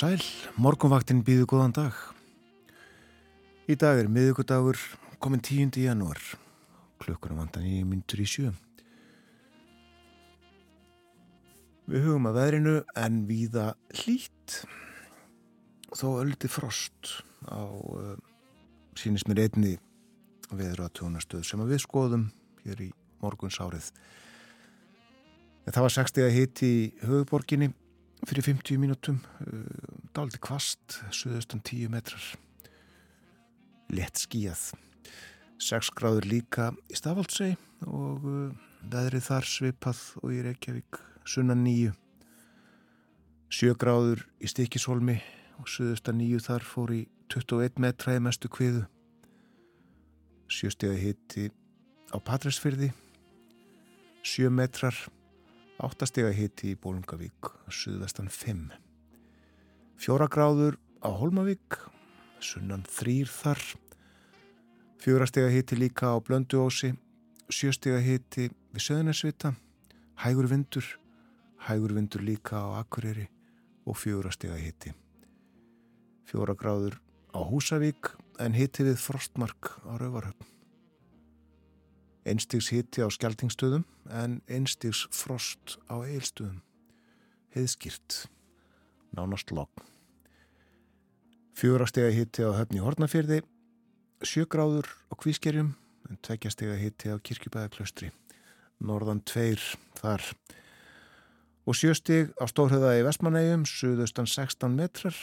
sæl, morgunvaktin býðu góðan dag. Í dag er miðugudagur komin 10. janúar, klukkunum vandan í myndur í sjö. Við hugum að veðrinu en víða hlýtt, þó öldi frost á uh, sínist mér einni veður að tjónastöð sem við skoðum hér í morguns árið. En það var 60 að hitti í höfuborginni fyrir 50 mínutum uh, dáliti kvast, suðustan 10 metrar. Lett skíjað 6 gráður líka í Stafaldsei og uh, veðrið þar svipað og í Reykjavík sunnan 9 7 gráður í Stikisholmi og suðustan 9 þar fór í 21 metra í mestu kviðu. 7 stegi hitti á Patræsfyrði 7 metrar Áttastega hiti í Bólungavík, suðvestan 5. Fjóra gráður á Holmavík, sunnan þrýr þar. Fjórastega hiti líka á Blönduósi, sjöstega hiti við Söðunarsvita, hægur vindur, hægur vindur líka á Akureyri og fjórastega hiti. Fjóra gráður á Húsavík en hiti við Frostmark á Rauvarhöfn. Einstigs hitti á skjaldingstöðum en einstigs frost á eilstöðum. Heiðskýrt. Nánast logg. Fjórastega hitti á höfni Hortnafjörði. Sjögráður á Kvískerjum en tveggjastega hitti á Kirkjubæðaklaustri. Norðan tveir þar. Og sjöstig á Stórhauða í Vestmanægjum, suðaustan 16 metrar.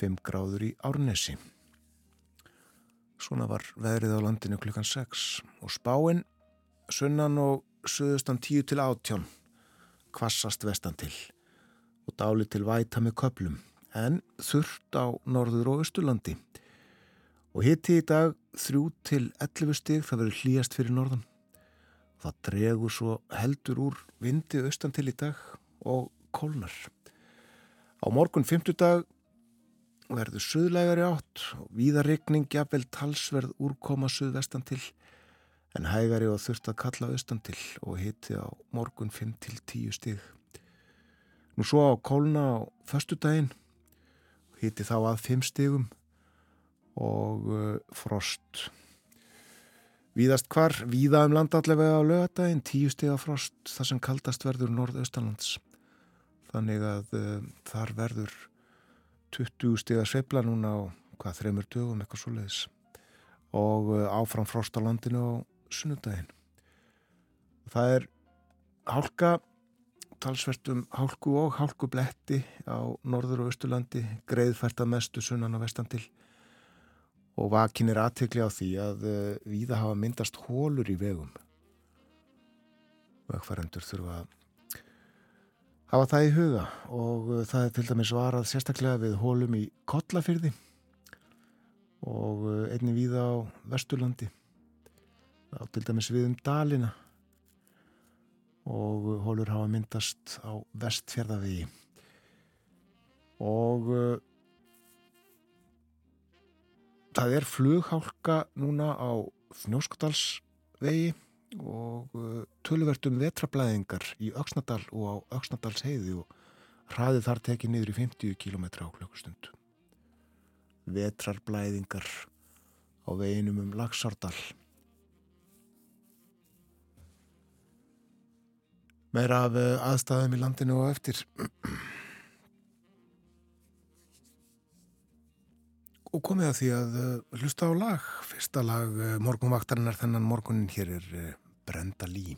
5 gráður í Árnesi. Svona var veðrið á landinu klukkan 6 og spáinn sunnan og suðustan 10 til 18 kvassast vestan til og dáli til væta með köplum en þurft á norður og östurlandi og hitti í dag 3 til 11 stig það verður hlýjast fyrir norðan. Það dregur svo heldur úr vindi austan til í dag og kólnar. Á morgun 50 dag verður suðlægari átt og víðarregning jafnvel talsverð úrkoma suðvestan til en hægari og þurft að kalla austan til og hitti á morgun 5 til 10 stig. Nú svo á kólna á förstu daginn hitti þá að 5 stigum og uh, frost. Víðast hvar, víða um land allavega á lögadaginn, 10 stiga frost þar sem kaldast verður norðaustalands. Þannig að uh, þar verður 20 stiga sveifla núna á hvað þreymur dögum eitthvað svo leiðis og uh, áfram frost á landinu á sunnudaginn. Það er hálka, talsvertum hálku og hálku bletti á norður og austurlandi, greiðfært að mestu sunnan og vestan til og vakin er aðtekli á því að uh, viða hafa myndast hólur í vegum. Vegfærandur þurfa að hafa það í huga og uh, það er til dæmis varað sérstaklega við hólum í Kollafyrði og uh, einni víða á Vesturlandi. Á til dæmis við um Dalina og hólur hafa myndast á vestfjörðavegi og uh, það er flughálka núna á Fnjóskdalsvegi og uh, tölvertum vetrablaðingar í Öksnadal og á Öksnadals heiði og hraðið þar tekið niður í 50 km á klukkustund. Vetrarblaðingar á veginum um Lagsardal. Meira af uh, aðstæðum í landinu og eftir. Og komið að því að uh, hlusta á lag, fyrsta lag uh, morgunvaktarinnar þennan morgunin hér er Brenda Lee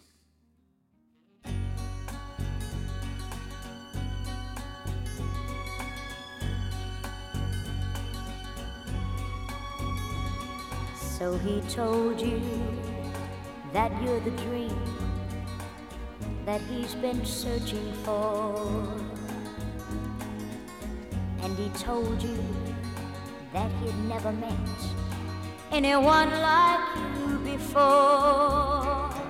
So he told you that you're the dream that he's been searching for. And he told you that he'd never met anyone like you before.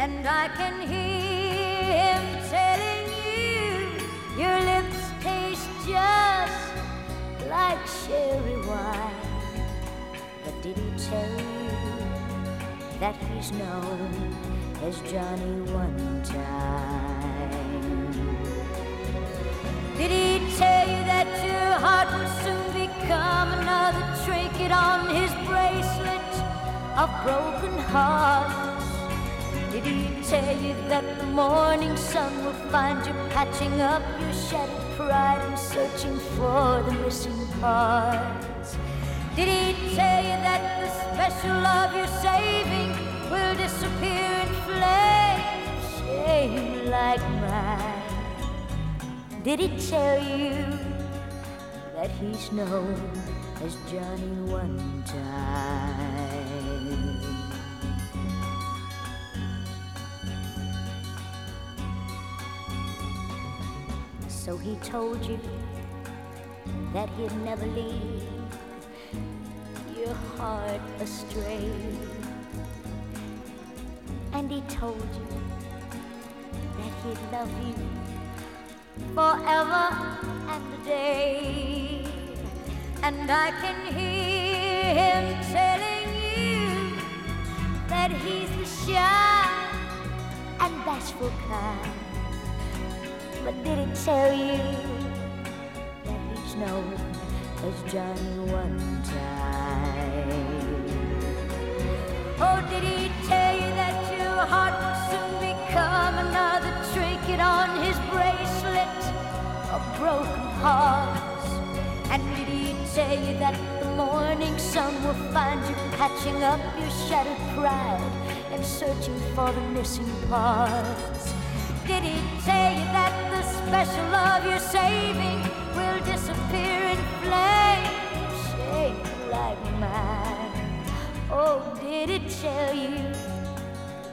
And I can hear him telling you your lips taste just like sherry wine. But did he tell you that he's known as Johnny one time? Did he tell you that your heart will soon become another trinket on his bracelet of broken hearts? Did he tell you that the morning sun will find you patching up your shattered pride and searching for the missing parts? Did he tell you that the special love you're saving will disappear in flames, shame like mine? Did he tell you that he's known as Johnny one time? So he told you that he'd never leave your heart astray. And he told you that he'd love you forever and a day. And I can hear him telling you that he's the shy and bashful kind. But did he tell you that he's known as Johnny one time? Oh, did he tell you that your heart will soon become another trinket on his bracelet of broken hearts? And did he tell you that the morning sun will find you patching up your shattered pride and searching for the missing parts? Did he tell you that special love you're saving will disappear in flames, shaped like mine? Oh, did it tell you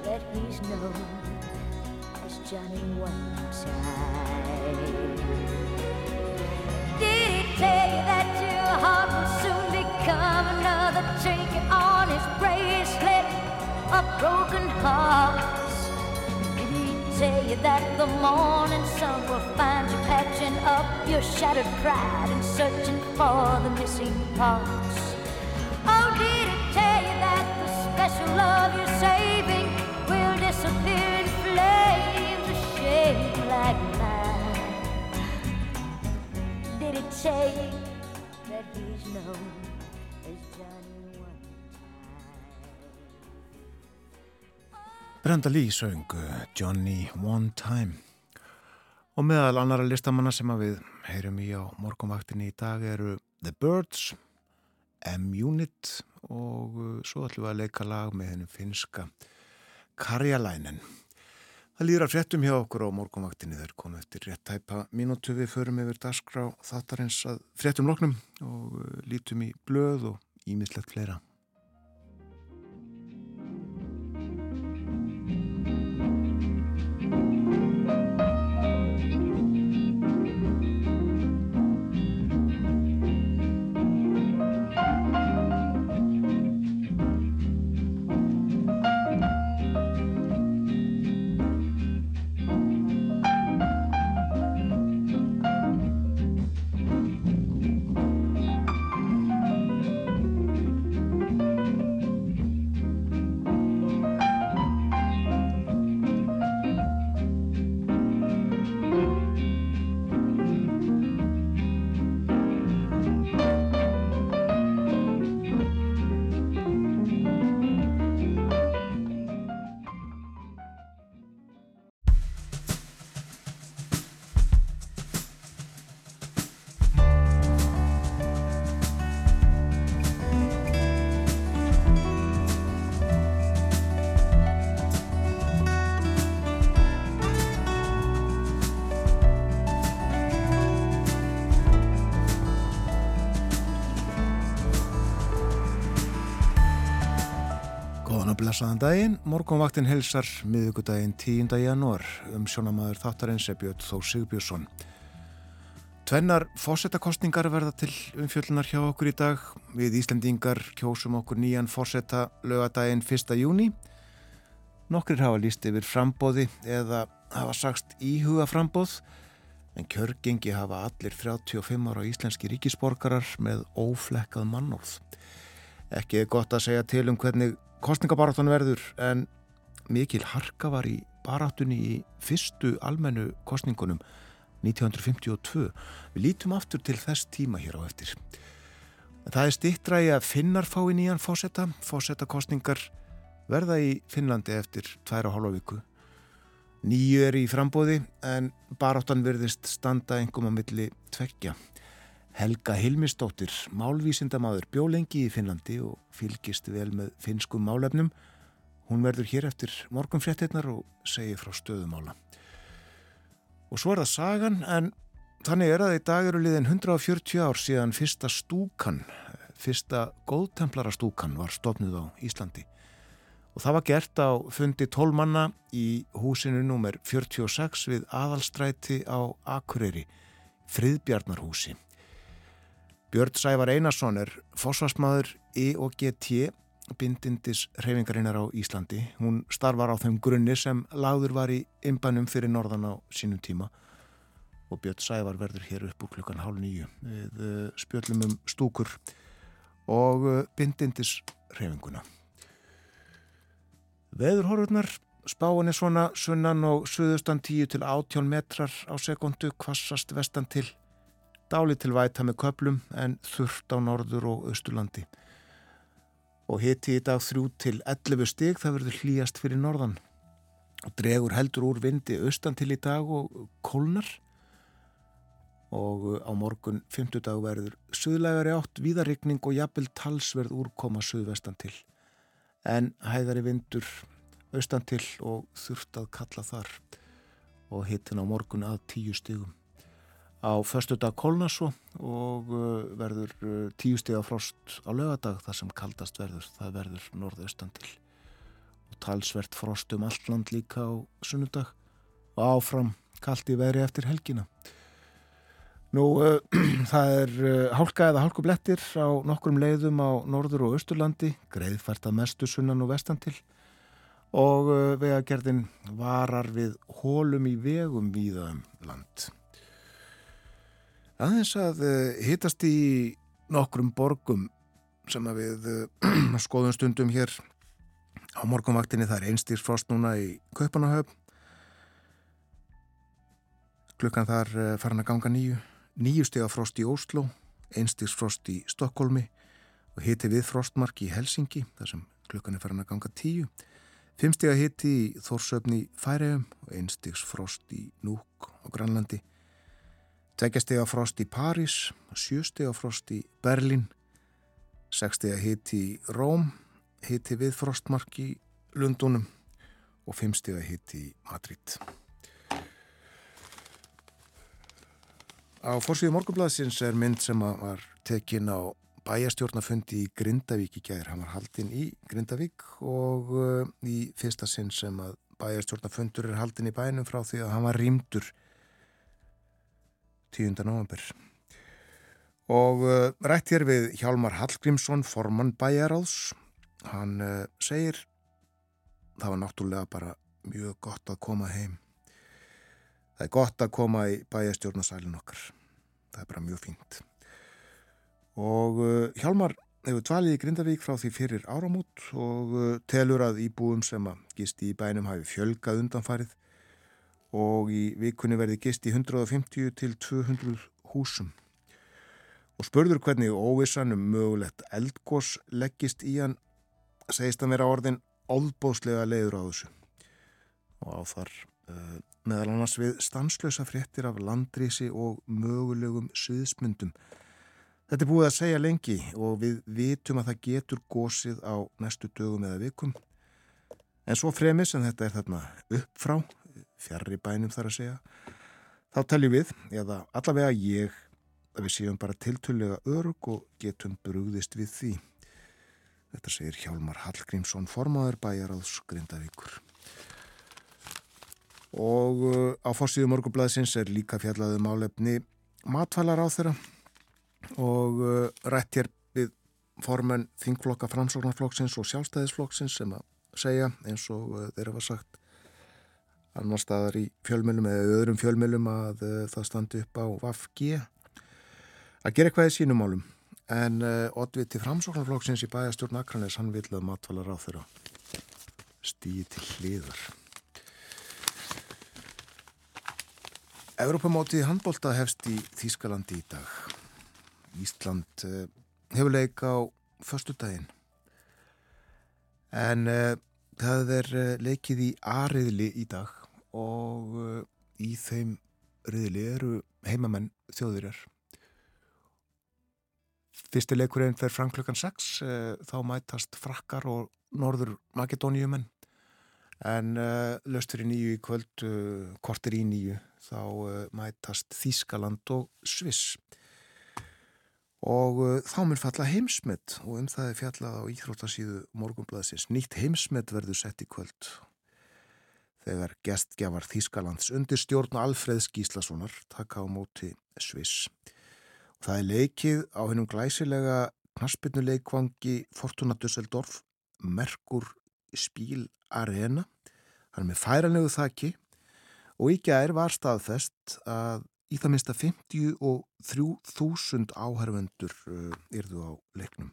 that he's known as Johnny one time? Did he tell you that your heart will soon become another trinket on his bracelet of broken hearts? Tell you that the morning sun will find you patching up your shattered pride and searching for the missing parts? Oh, did he tell you that the special love you're saving will disappear in flames, a shade like mine? Did he tell you that he's known Brenda Lee söng Johnny One Time og meðal annara listamanna sem við heyrum í á morgunvaktinni í dag eru The Birds, M-Unit og uh, svo ætlum við að leika lag með hennum finska Karjalainen. Það líður að fréttum hjá okkur á morgunvaktinni þeir konu eftir rétt tæpa mínútu við förum yfir dagskrá þáttarins að fréttum loknum og uh, lítum í blöð og ímislegt fleira. Blesaðan daginn, morgunvaktin helsar miðugudaginn 10. janúar um sjónamaður þáttarins er Björn Þó Sigbjörnsson. Tvennar fórsetakostningar verða til umfjöllunar hjá okkur í dag. Við Íslandingar kjósum okkur nýjan fórseta lögadaginn 1. júni. Nokkrir hafa líst yfir frambóði eða hafa sagst íhuga frambóð en kjörgengi hafa allir 35 ára íslenski ríkisborgarar með óflekkað mannóð. Ekki er gott að segja til um hvernig kostningabaráttan verður en mikil harka var í baráttunni í fyrstu almennu kostningunum 1952. Við lítum aftur til þess tíma hér á eftir. Það er stittra í að finnar fái nýjan fósetta. Fósetta kostningar verða í Finnlandi eftir tværa hálfa viku. Nýju er í frambóði en baráttan verðist standa engum á milli tveggja. Helga Hilmisdóttir, málvísindamadur, bjó lengi í Finnlandi og fylgist vel með finskum málefnum. Hún verður hér eftir morgunfréttinnar og segir frá stöðumála. Og svo er það sagan, en þannig er að í dag eru liðin 140 ár síðan fyrsta stúkan, fyrsta góðtemplara stúkan var stofnuð á Íslandi. Og það var gert á fundi tólmanna í húsinu nr. 46 við aðalstræti á Akureyri, Friðbjarnarhúsi. Björn Sævar Einarsson er fósfarsmaður E.O.G.T. bindindis reyfingarinnar á Íslandi. Hún starfar á þeim grunni sem lagður var í imbanum fyrir norðan á sínum tíma og Björn Sævar verður hér upp úr klukkan hálf nýju við uh, spjöllum um stúkur og uh, bindindis reyfinguna. Veðurhorfurnar spáin er svona sunnan og suðustan 10 til 18 metrar á sekundu, kvassast vestan til Dáli til væta með köplum en þurft á norður og austurlandi. Og hiti í dag þrjú til 11 stig það verður hlýjast fyrir norðan. Og dregur heldur úr vindi austan til í dag og kólnar. Og á morgun 50 dag verður suðlægari átt, víðarikning og jafnvel talsverð úrkoma suðvestan til. En hæðari vindur austan til og þurft að kalla þar. Og hitin á morgun að 10 stigum á förstu dag kólna svo og uh, verður uh, tíu stíða frost á lögadag þar sem kaldast verður, það verður norðaustan til og talsvert frost um allt land líka á sunnudag og áfram kallt í veri eftir helgina. Nú, uh, það er uh, hálka eða hálkublettir á nokkrum leiðum á norður og austurlandi greiðfært að mestu sunnan og vestan til og uh, vegagerðin varar við hólum í vegum víðaðum land aðeins að uh, hittast í nokkrum borgum sem að við uh, skoðum stundum hér á morgunvaktinni. Það er einstýrsfrost núna í Kaupanahöfn klukkan þar uh, farin að ganga nýju nýju steg af frost í Óslo einstýrsfrost í Stokkólmi og hitti við frostmark í Helsingi þar sem klukkan er farin að ganga tíu. Fimm steg að hitti í Þórsöfni Færiðum og einstýrsfrost í Núk og Grænlandi Tveggjastega frost í París, sjöstega frost í Berlin, sekstega hitti í Róm, hitti við frostmark í Lundunum og fimmstega hitti í Madrid. Á fórsvíðu morgunblæðsins er mynd sem var tekin á bæjastjórnafundi í Grindavík í gæðir. Hann var haldinn í Grindavík og uh, í fyrsta sinn sem að bæjastjórnafundur er haldinn í bænum frá því að hann var rýmdur 10. november. Og uh, rætt hér við Hjálmar Hallgrímsson, formann bæjaráðs. Hann uh, segir það var náttúrulega bara mjög gott að koma heim. Það er gott að koma í bæjastjórnasælun okkar. Það er bara mjög fínt. Og uh, Hjálmar hefur dvalið í Grindavík frá því fyrir áramút og telur að íbúum sem að gisti í bænum hafi fjölgað undanfarið og í vikunni verði gist í 150 til 200 húsum. Og spurður hvernig óvissan um mögulegt eldgós leggist í hann, segist að vera orðin óðbóðslega leiður á þessu. Og á þar uh, meðal annars við stanslösa fréttir af landrísi og mögulegum sviðsmyndum. Þetta er búið að segja lengi og við vitum að það getur gósið á næstu dögum eða vikum. En svo fremis en þetta er þarna upp frá fjarrri bænum þar að segja, þá teljum við, eða allavega ég, að við séum bara tiltölulega örg og getum brúðist við því. Þetta segir Hjálmar Hallgrímsson, formadur bæjaráðs Grindavíkur. Og uh, á fórsíðu morgublaðsins er líka fjallaðu um málefni matvælar á þeirra og uh, rætt hér við formen þingflokka framsóknarflokksins og sjálfstæðisflokksins sem að segja eins og uh, þeirra var sagt annar staðar í fjölmjölum eða öðrum fjölmjölum að það standi upp á VAFG að gera eitthvað í sínum málum en Oddviti framsóknarflokksins í bæjastjórn Akranes hann vil að matvælar á þeirra stýði til hliðar Europamótið handbólta hefst í Þýskalandi í dag. Ísland uh, hefur leik á förstu daginn. En það er leikið í A-riðli í dag og í þeim riðli eru heimamenn þjóðurir. Fyrsti leikurinn fer fram klukkan 6, þá mætast frakkar og norður makedóniumenn. En löstur í nýju í kvöld, kortir í nýju þá uh, mætast Þískaland og Sviss og uh, þá mun falla heimsmet og um það er fjallað á íþróttasíðu morgunblæðsins. Nýtt heimsmet verður sett í kvöld þegar gestgjafar Þískalands undir stjórn Alfreðs Gíslassonar taka á móti Sviss. Og það er leikið á hennum glæsilega knaspinnuleikvangi Fortuna Dusseldorf Merkur Spíl Arena. Hann er með færanlegu þakki og í gær var staðfest að í það minsta 53.000 áhervendur uh, yrðu á leiknum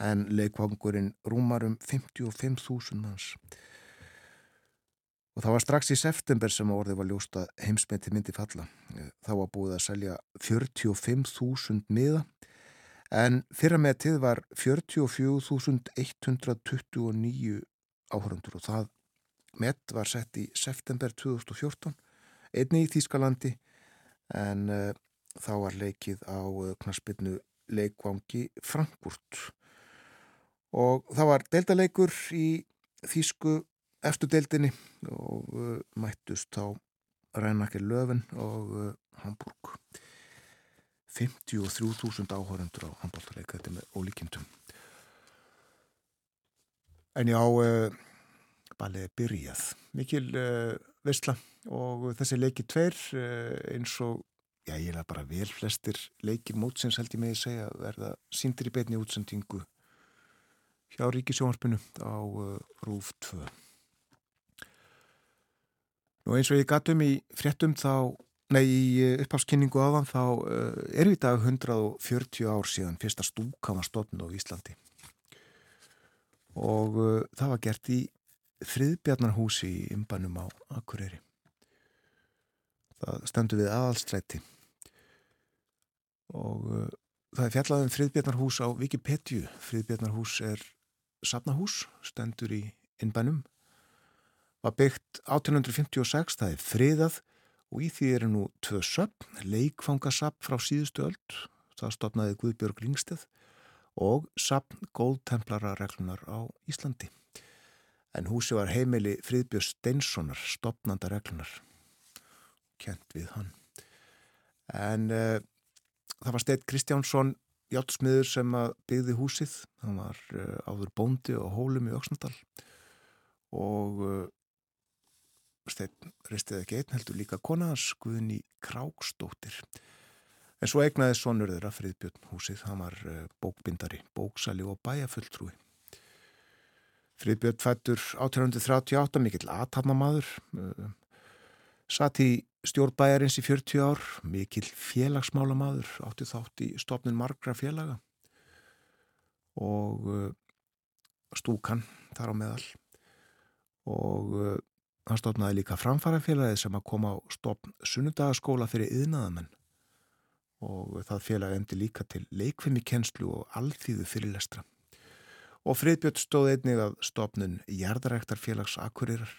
en leikvangurinn rúmar um 55.000 manns og það var strax í september sem orðið var ljósta heimsmeti myndi falla. Þá var búið að selja 45.000 miða. En fyrrametið var 44.129 áhörundur og það Met var sett í september 2014, einni í Þýskalandi. En uh, þá var leikið á uh, knaspinu leikvangi Frankfurt. Og það var deildaleikur í Þýsku eftir deildinni og uh, mættust á Rænakir Löfven og Hamburg. 53.000 áhörundur á handbóltarleika, þetta með ólíkjendum. En já, ballið er byrjað. Mikil uh, veistla og þessi leiki tveir uh, eins og, já ég er bara vel flestir leikir mótsins held ég með að segja verða síndir í beitni útsendingu hjá Ríkisjónarpinu á uh, Rúf 2. Nú eins og ég gatum í fréttum þá, nei í uppháskynningu áðan þá er við dag 140 ár síðan fyrsta stúka var stofn á Íslandi og það var gert í friðbjarnarhúsi í ymbanum á Akureyri. Það stendur við aðalstræti og uh, það er fjallað um friðbjarnarhús á Wikipedia. Friðbjarnarhús er safnahús, stendur í ymbanum. Var byggt 1856, það er friðað og í því eru nú tvö söpn, leikfangasapp frá síðustu öll, það stopnaði Guðbjörg Lingsteð og sappn góðtemplara reglunar á Íslandi en húsi var heimili Fríðbjörn Steinssonar, stopnanda reglunar, kent við hann. En uh, það var Steit Kristjánsson, hjálpsmiður sem byggði húsið, hann var uh, áður bóndi og hólum í Öksnadal og uh, Steit ristið ekki einn heldur líka konaðans Guðni Krákstóttir. En svo egnaði sonur þeirra Fríðbjörn húsið, hann var bókbindari, bóksali og bæjafulltrúi. Friðbjörn fættur 1838, mikill aðtapnamaður, uh, satt í stjórnbæjarins í 40 ár, mikill félagsmálamaður, átti þátt í stopnin margra félaga og uh, stúkan þar á meðal og hann stopnaði líka framfarafélagið sem að koma á stopn sunnudagaskóla fyrir yðnaðamenn og það félag emdi líka til leikfimi kennslu og alþýðu fyrirlestra og Friðbjörn stóð einnig að stopnun Jærdaræktarfélags Akurirar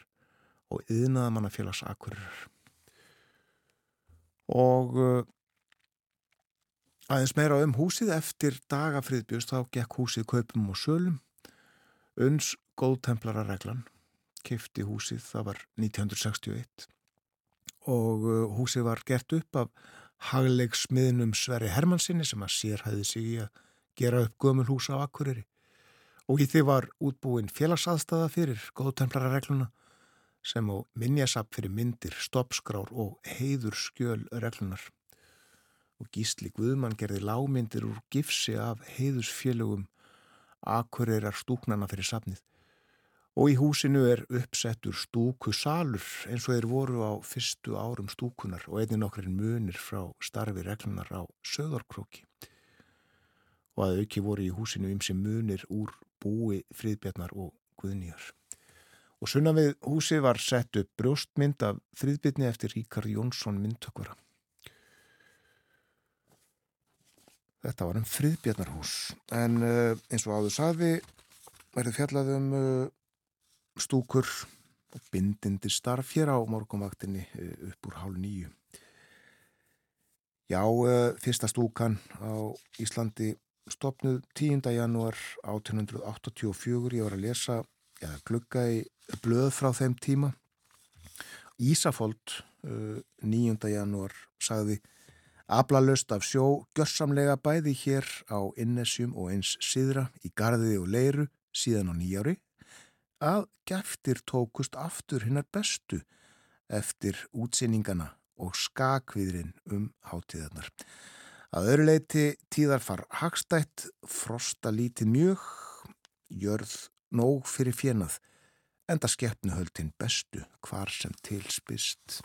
og Yðnaðamannafélags Akurirar. Og uh, aðeins meira um húsið eftir daga Friðbjörns þá gekk húsið kaupum og sölum. Uns góðtemplara reglan kifti húsið, það var 1961 og uh, húsið var gert upp af hagleiksmiðnum Sverri Hermannsinni sem að sér hæði sig í að gera upp gömul húsa á Akureyri og í því var útbúin félagsaðstæða fyrir góðtemplararegluna sem á minjasapp fyrir myndir, stoppskrár og heiður skjöl reglunar. Og Gísli Guðmann gerði lámyndir úr gifsi af heiðusfélögum akureyrar stúknana fyrir safnið. Og í húsinu er uppsettur stúkusalur eins og þeir voru á fyrstu árum stúkunar og einnig nokkurinn munir frá starfi reglunar á söðarkróki. Og að auki voru í húsinu ymsi munir úr búi friðbjarnar og guðnýjar og sunna við húsi var sett upp brjóstmynd af þriðbytni eftir Ríkard Jónsson myndtökvara. Þetta var um friðbjarnarhús en uh, eins og áður saði verður fjallað um uh, stúkur og bindindi starf hér á morgunvaktinni uh, upp úr hálf nýju. Já, fyrsta stúkan á Íslandi stopnuð 10. janúar 1884, ég var að lesa eða glugga í blöð frá þeim tíma. Ísafold, 9. Uh, janúar, sagði Ablalust af sjó, gjörsamlega bæði hér á Innesjum og eins síðra í Garði og Leiru síðan á nýjári, að geftir tókust aftur hinnar bestu eftir útsýningana og skakviðrin um hátíðarnar. Að öru leiti tíðar far hagstætt, frosta lítið mjög, jörð nóg fyrir fjenað, enda skeppnuhöldin bestu hvar sem tilspist.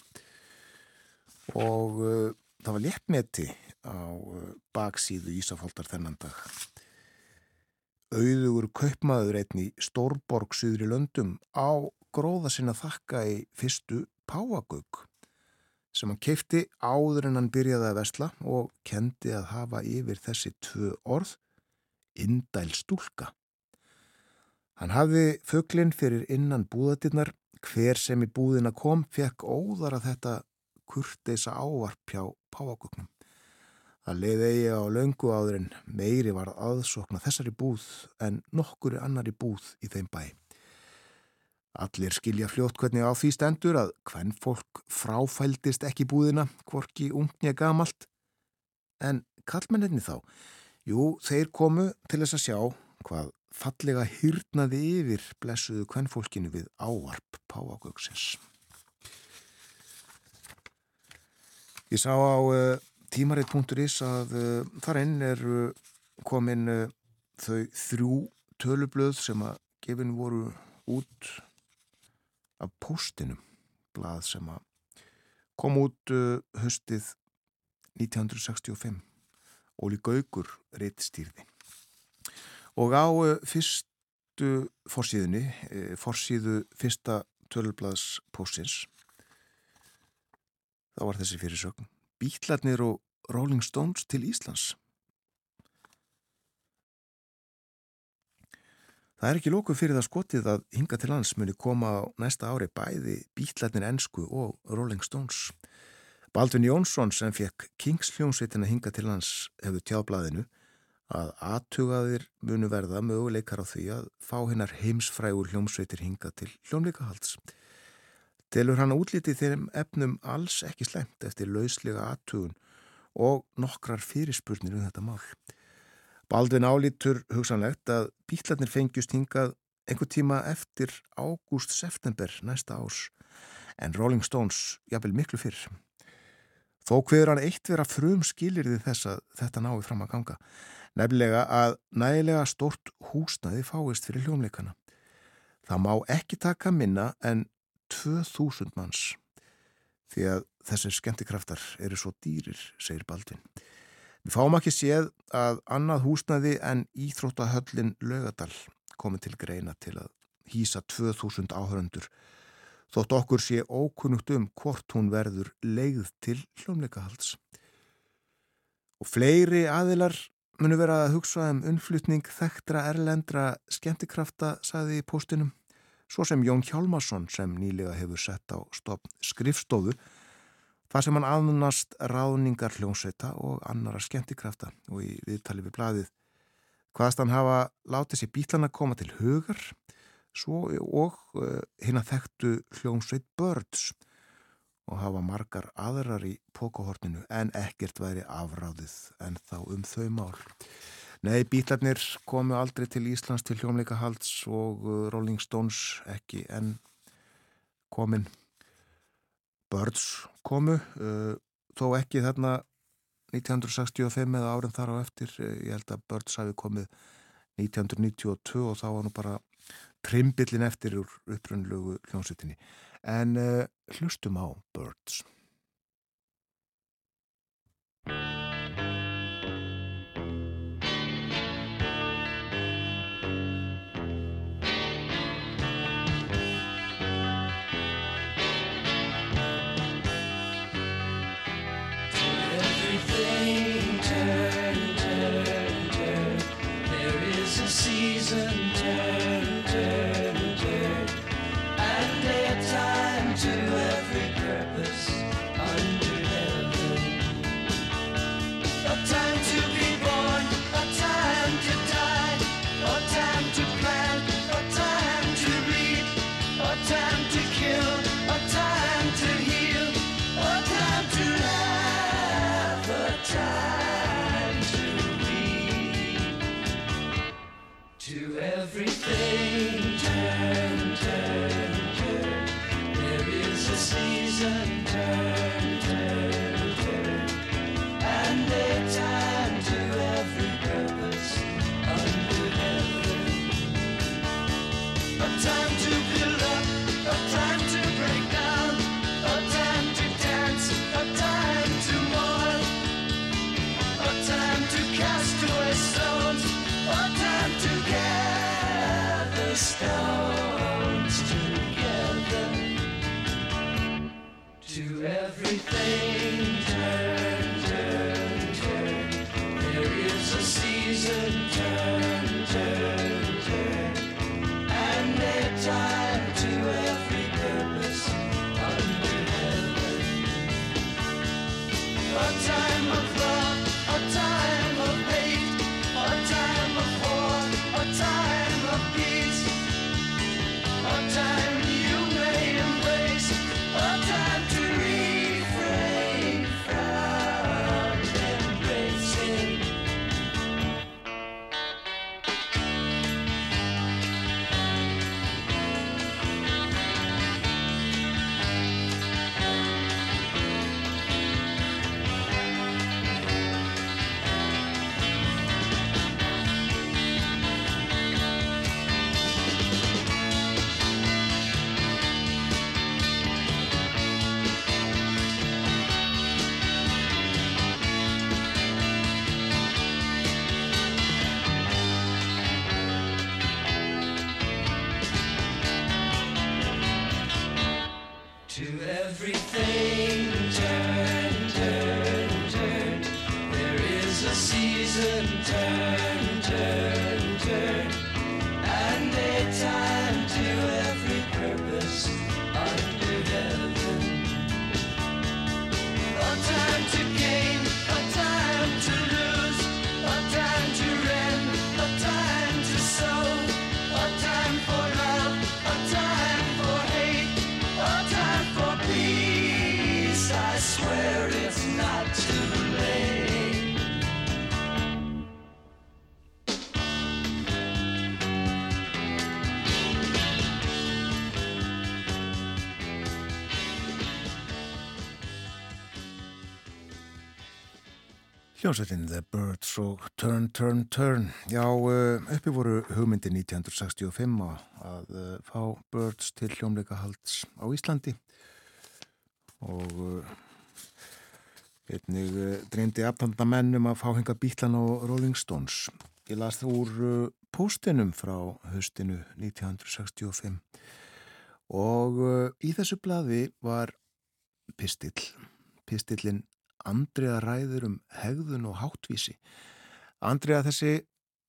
Og uh, það var léttmeti á uh, baksíðu Ísafóldar þennan dag. Auðugur kaupmaður einni Stórborg syður í löndum á gróða sinna þakka í fyrstu Páagögg sem hann keipti áður en hann byrjaði að vesla og kendi að hafa yfir þessi tvö orð indæl stúlka. Hann hafði föglinn fyrir innan búðatinnar, hver sem í búðina kom fekk óðara þetta kurteisa ávarp hjá páaköknum. Það leiði eigi á löngu áðurinn meiri var aðsokna þessari búð en nokkuri annari búð í þeim bæ. Allir skilja fljótt hvernig á því stendur að hvern fólk fráfældist ekki búðina, hvorki ungni að gamalt. En kallmenninni þá, jú, þeir komu til þess að sjá hvað fallega hýrnaði yfir blessuðu kvennfólkinu við áarp Páagöksins. Ég sá á uh, tímaritt.is að uh, þar einn er uh, komin þau þrjú tölublöð sem að gefin voru út af postinum, blað sem að kom út höstið 1965. Óli Gaugur reitt stýrði og á eh, fyrstu fórsíðunni, eh, fórsíðu fyrsta tölublaðs pósins þá var þessi fyrirsögn. Bítlarnir og Rolling Stones til Íslands Það er ekki lókuð fyrir það skotið að hinga til lands muni koma á næsta ári bæði Bítlarnir ennsku og Rolling Stones Baldvin Jónsson sem fekk Kings hljómsveitina hinga til lands hefur tjáblaðinu að aðtugaðir munu verða möguleikar á því að fá hennar heimsfrægur hljómsveitir hinga til hljómleikahalds. Telur hann útlítið þeim efnum alls ekki slemt eftir lauslega aðtugun og nokkrar fyrirspurnir um þetta mál. Baldvin álítur hugsanlegt að bítlarnir fengjust hingað einhver tíma eftir ágúst-september næsta árs en Rolling Stones jafnvel miklu fyrr. Þó hverður hann eitt vera frum skilir því þess að þetta nái fram að ganga nefnilega að nægilega stort húsnaði fáist fyrir hljómleikana. Það má ekki taka minna en 2000 manns því að þessir skemmtikraftar eru svo dýrir, segir Baldvin. Við fáum ekki séð að annað húsnaði en Íþróttahöllin Laugadal komi til greina til að hýsa 2000 áhöröndur þótt okkur sé ókunnugt um hvort hún verður leið til hljómleikahalds. Og fleiri aðilar munu vera að hugsa um unnflutning þekktra erlendra skemmtikrafta, saði í postinum, svo sem Jón Hjálmarsson sem nýlega hefur sett á skrifstofu, þar sem hann aðnast ráðningar hljómsveita og annara skemmtikrafta og í viðtali við bladið hvaðast hann hafa látið sér bílana koma til hugar svo og uh, hinn að þekktu hljómsveit Birds og hafa margar aðrar í pókahortinu en ekkert væri afráðið en þá um þau mál. Nei, bítlarnir komu aldrei til Íslands til hljómleika halds og uh, Rolling Stones ekki en komin Birds komu uh, þó ekki þarna 1965 eða árin þar á eftir ég held að Birds hafi komið 1992 og þá var nú bara trimbillin eftir úr upprönnlugu hljómsutinni en uh, hlustum á Birds Hljómsveitin The Birds og Turn, Turn, Turn. Já, eh, uppi voru hugmyndi 1965 að eh, fá Birds til hljómleika halds á Íslandi og eh, einnig dreymdi aftanda mennum að fá henga Bítlan og Rolling Stones. Ég las það úr postinum frá höstinu 1965 og í þessu blaði var pistill. Pistillin Andrea ræður um hegðun og háttvísi. Andrea þessi,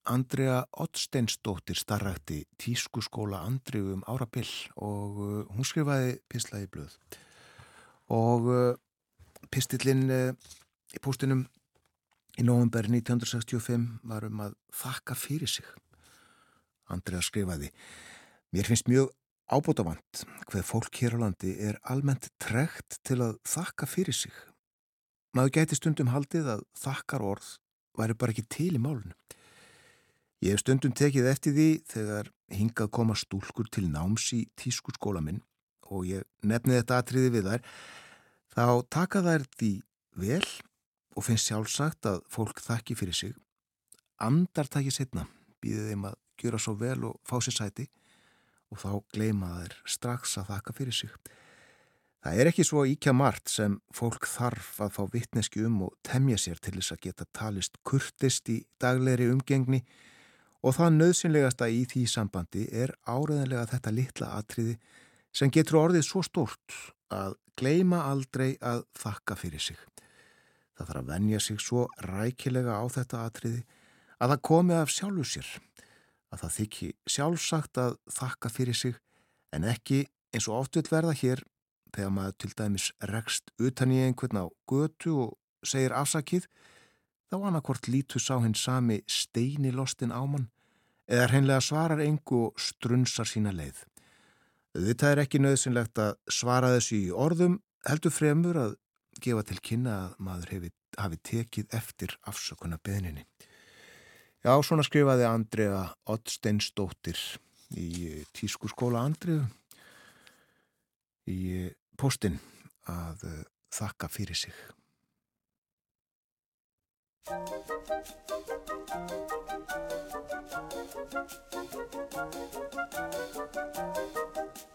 Andrea Ottsteinsdóttir starrakti tískuskóla Andriu um árabill og uh, hún skrifaði pislaði blöð. Og uh, pistillin uh, í postinum í november 1965 var um að þakka fyrir sig. Andrea skrifaði, mér finnst mjög ábútafant hver fólk hér á landi er almennt trekt til að þakka fyrir sig Maður gæti stundum haldið að þakkar orð væri bara ekki til í málunum. Ég hef stundum tekið eftir því þegar hingað koma stúlkur til náms í tísku skóla minn og ég nefni þetta atriði við þær, þá taka þær því vel og finnst sjálfsagt að fólk þakki fyrir sig. Andar takki setna, býðið þeim að gjöra svo vel og fá sér sæti og þá gleima þær strax að þakka fyrir sig. Það er ekki svo íkja margt sem fólk þarf að fá vittneski um og temja sér til þess að geta talist kurtist í daglegri umgengni og það nöðsynlegasta í því sambandi er áreðanlega þetta litla atriði sem getur orðið svo stórt að gleima aldrei að þakka fyrir sig. Það þarf að venja sig svo rækilega á þetta atriði að það komi af sjálfu sér, að það þykki sjálfsagt að þakka fyrir sig en ekki eins og oft vil verða hér þegar maður til dæmis rekst utan í einhvern á götu og segir afsakið, þá annarkort lítu sá hinn sami steini lostin ámann eða hreinlega svarar engu og strunsar sína leið. Þetta er ekki nöðsynlegt að svara þessu í orðum, heldur fremur að gefa til kynna að maður hefi, hafi tekið eftir afsökunna beðninni. Já, svona skrifaði Andrea Oddsteinsdóttir í tískurskóla Andriðu í postin að eh, þakka fyrir sig. Thank you.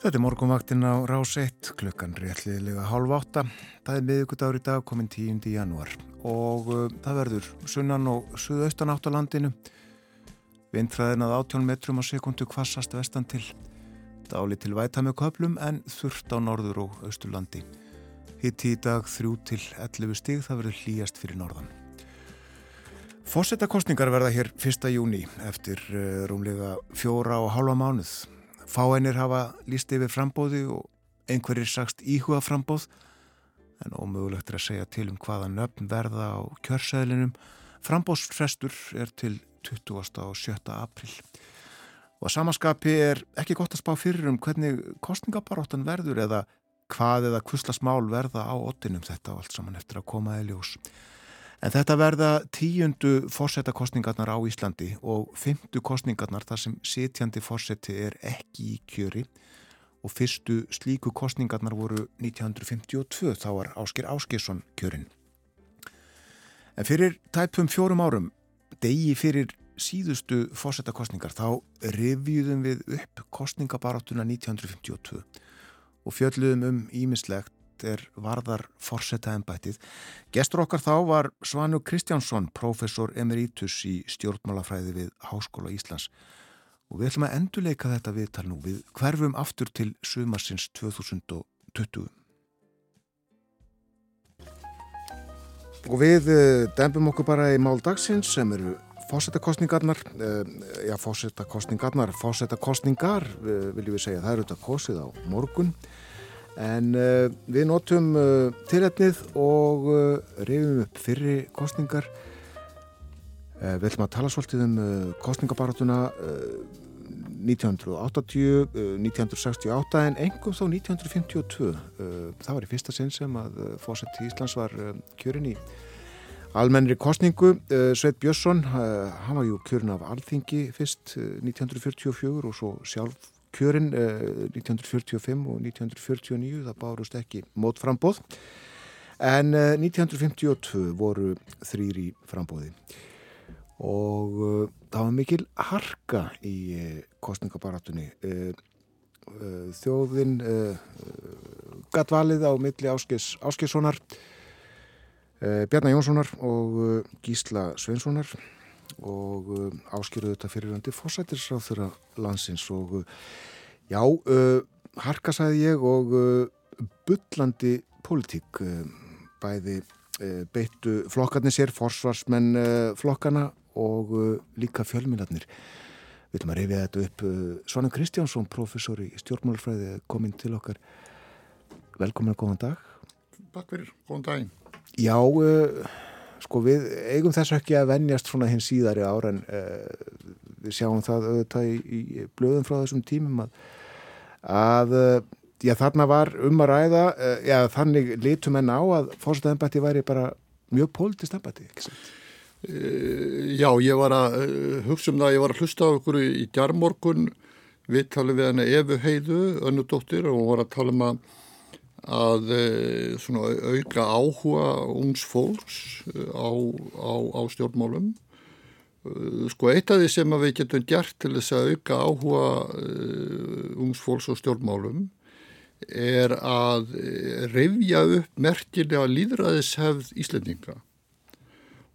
Þetta er morgunvaktin á rás 1, klukkan réttliðilega hálf átta. Það er miðugudagur í dag, komin 10. janúar og uh, það verður sunnan og suðaustan átt á landinu. Vindfræðin að 18 metrum á sekundu kvassast vestan til. Dáli til væta með köplum en þurft á norður og austurlandi. Hitti í dag 3 til 11 stig, það verður hlýjast fyrir norðan. Fósettakostningar verða hér 1. júni eftir uh, rúmlega fjóra og hálfa mánuð. Fáennir hafa líst yfir frambóði og einhverjir sagst íhuga frambóð en ómögulegt er að segja til um hvaða nöfn verða á kjörsæðlinum. Frambóðsfrestur er til 20. og 7. april. Og að samaskapi er ekki gott að spá fyrir um hvernig kostningabaróttan verður eða hvað eða kvuslasmál verða á ottinum þetta og allt saman eftir að koma eða ljós. En þetta verða tíundu fórsetakostningarnar á Íslandi og fymtu kostningarnar þar sem sitjandi fórseti er ekki í kjöri og fyrstu slíku kostningarnar voru 1952, þá var Ásker Áskersson kjörin. En fyrir tæpum fjórum árum, degi fyrir síðustu fórsetakostningar, þá revjúðum við upp kostningabaráttuna 1952 og fjöldluðum um ímislegt er varðar forsetta ennbættið. Gestur okkar þá var Svanu Kristjánsson, professor emeritus í stjórnmálafræði við Háskóla Íslands. Og við ætlum að endurleika þetta viðtal nú. Við hverfum aftur til sumarsins 2020. Og við uh, dempum okkur bara í máldagsins sem eru fósettakostningarnar, uh, já fósettakostningarnar, fósettakostningar uh, viljum við segja, það eru þetta kosið á morgun. En uh, við notum uh, tilhætnið og uh, reyfum upp fyrri kostningar. Við ætlum að tala svolítið um kostningabaratuna 1980, 1968 en engum þá 1952. Það var í fyrsta sinn sem að fósett í Íslands var kjörin í almennri kostningu. Sveit Björnsson, hann var jú kjörin af Alþingi fyrst 1944 og svo sjálf kjörin eh, 1945 og 1949 það bárust ekki mótframbóð en eh, 1952 voru þrýri frambóði og uh, það var mikil harka í kostningabaratunni þjóðin gatt valið á milli Áskis Áskissonar Bjarnar Jónssonar og Gísla Sveinssonar og áskýruðu þetta fyriröndi fósættisráð þeirra landsins og já, harka sagði ég og byllandi pólitík bæði beittu flokkarnir sér, forsvarsmenn flokkana og líka fjölminarnir. Við viljum að reyfja þetta upp. Svanan Kristjánsson, professor í stjórnmálfræði, kominn til okkar. Velkomin og góðan dag. Takk fyrir, góðan daginn. Já, sko við eigum þess ekki að vennjast svona hins síðari ára en við sjáum það auðvitað í, í blöðum frá þessum tímum að, að já, þarna var um að ræða, já, þannig litum enn á að fórstæðanbætti væri bara mjög pólitist ennbætti, ekki sant? Eh, já, ég var að eh, hugsa um það, ég var að hlusta á okkur í djarmorgun við talum við henni Efu Heiðu, önnudóttir og hún var að tala um að, að eh, auka áhuga ungs fólks á, á, á stjórnmálum. Sko eitt af því sem við getum gert til þess að auka áhuga ungs fólks á stjórnmálum er að revja upp merkilega líðræðishefð Íslendinga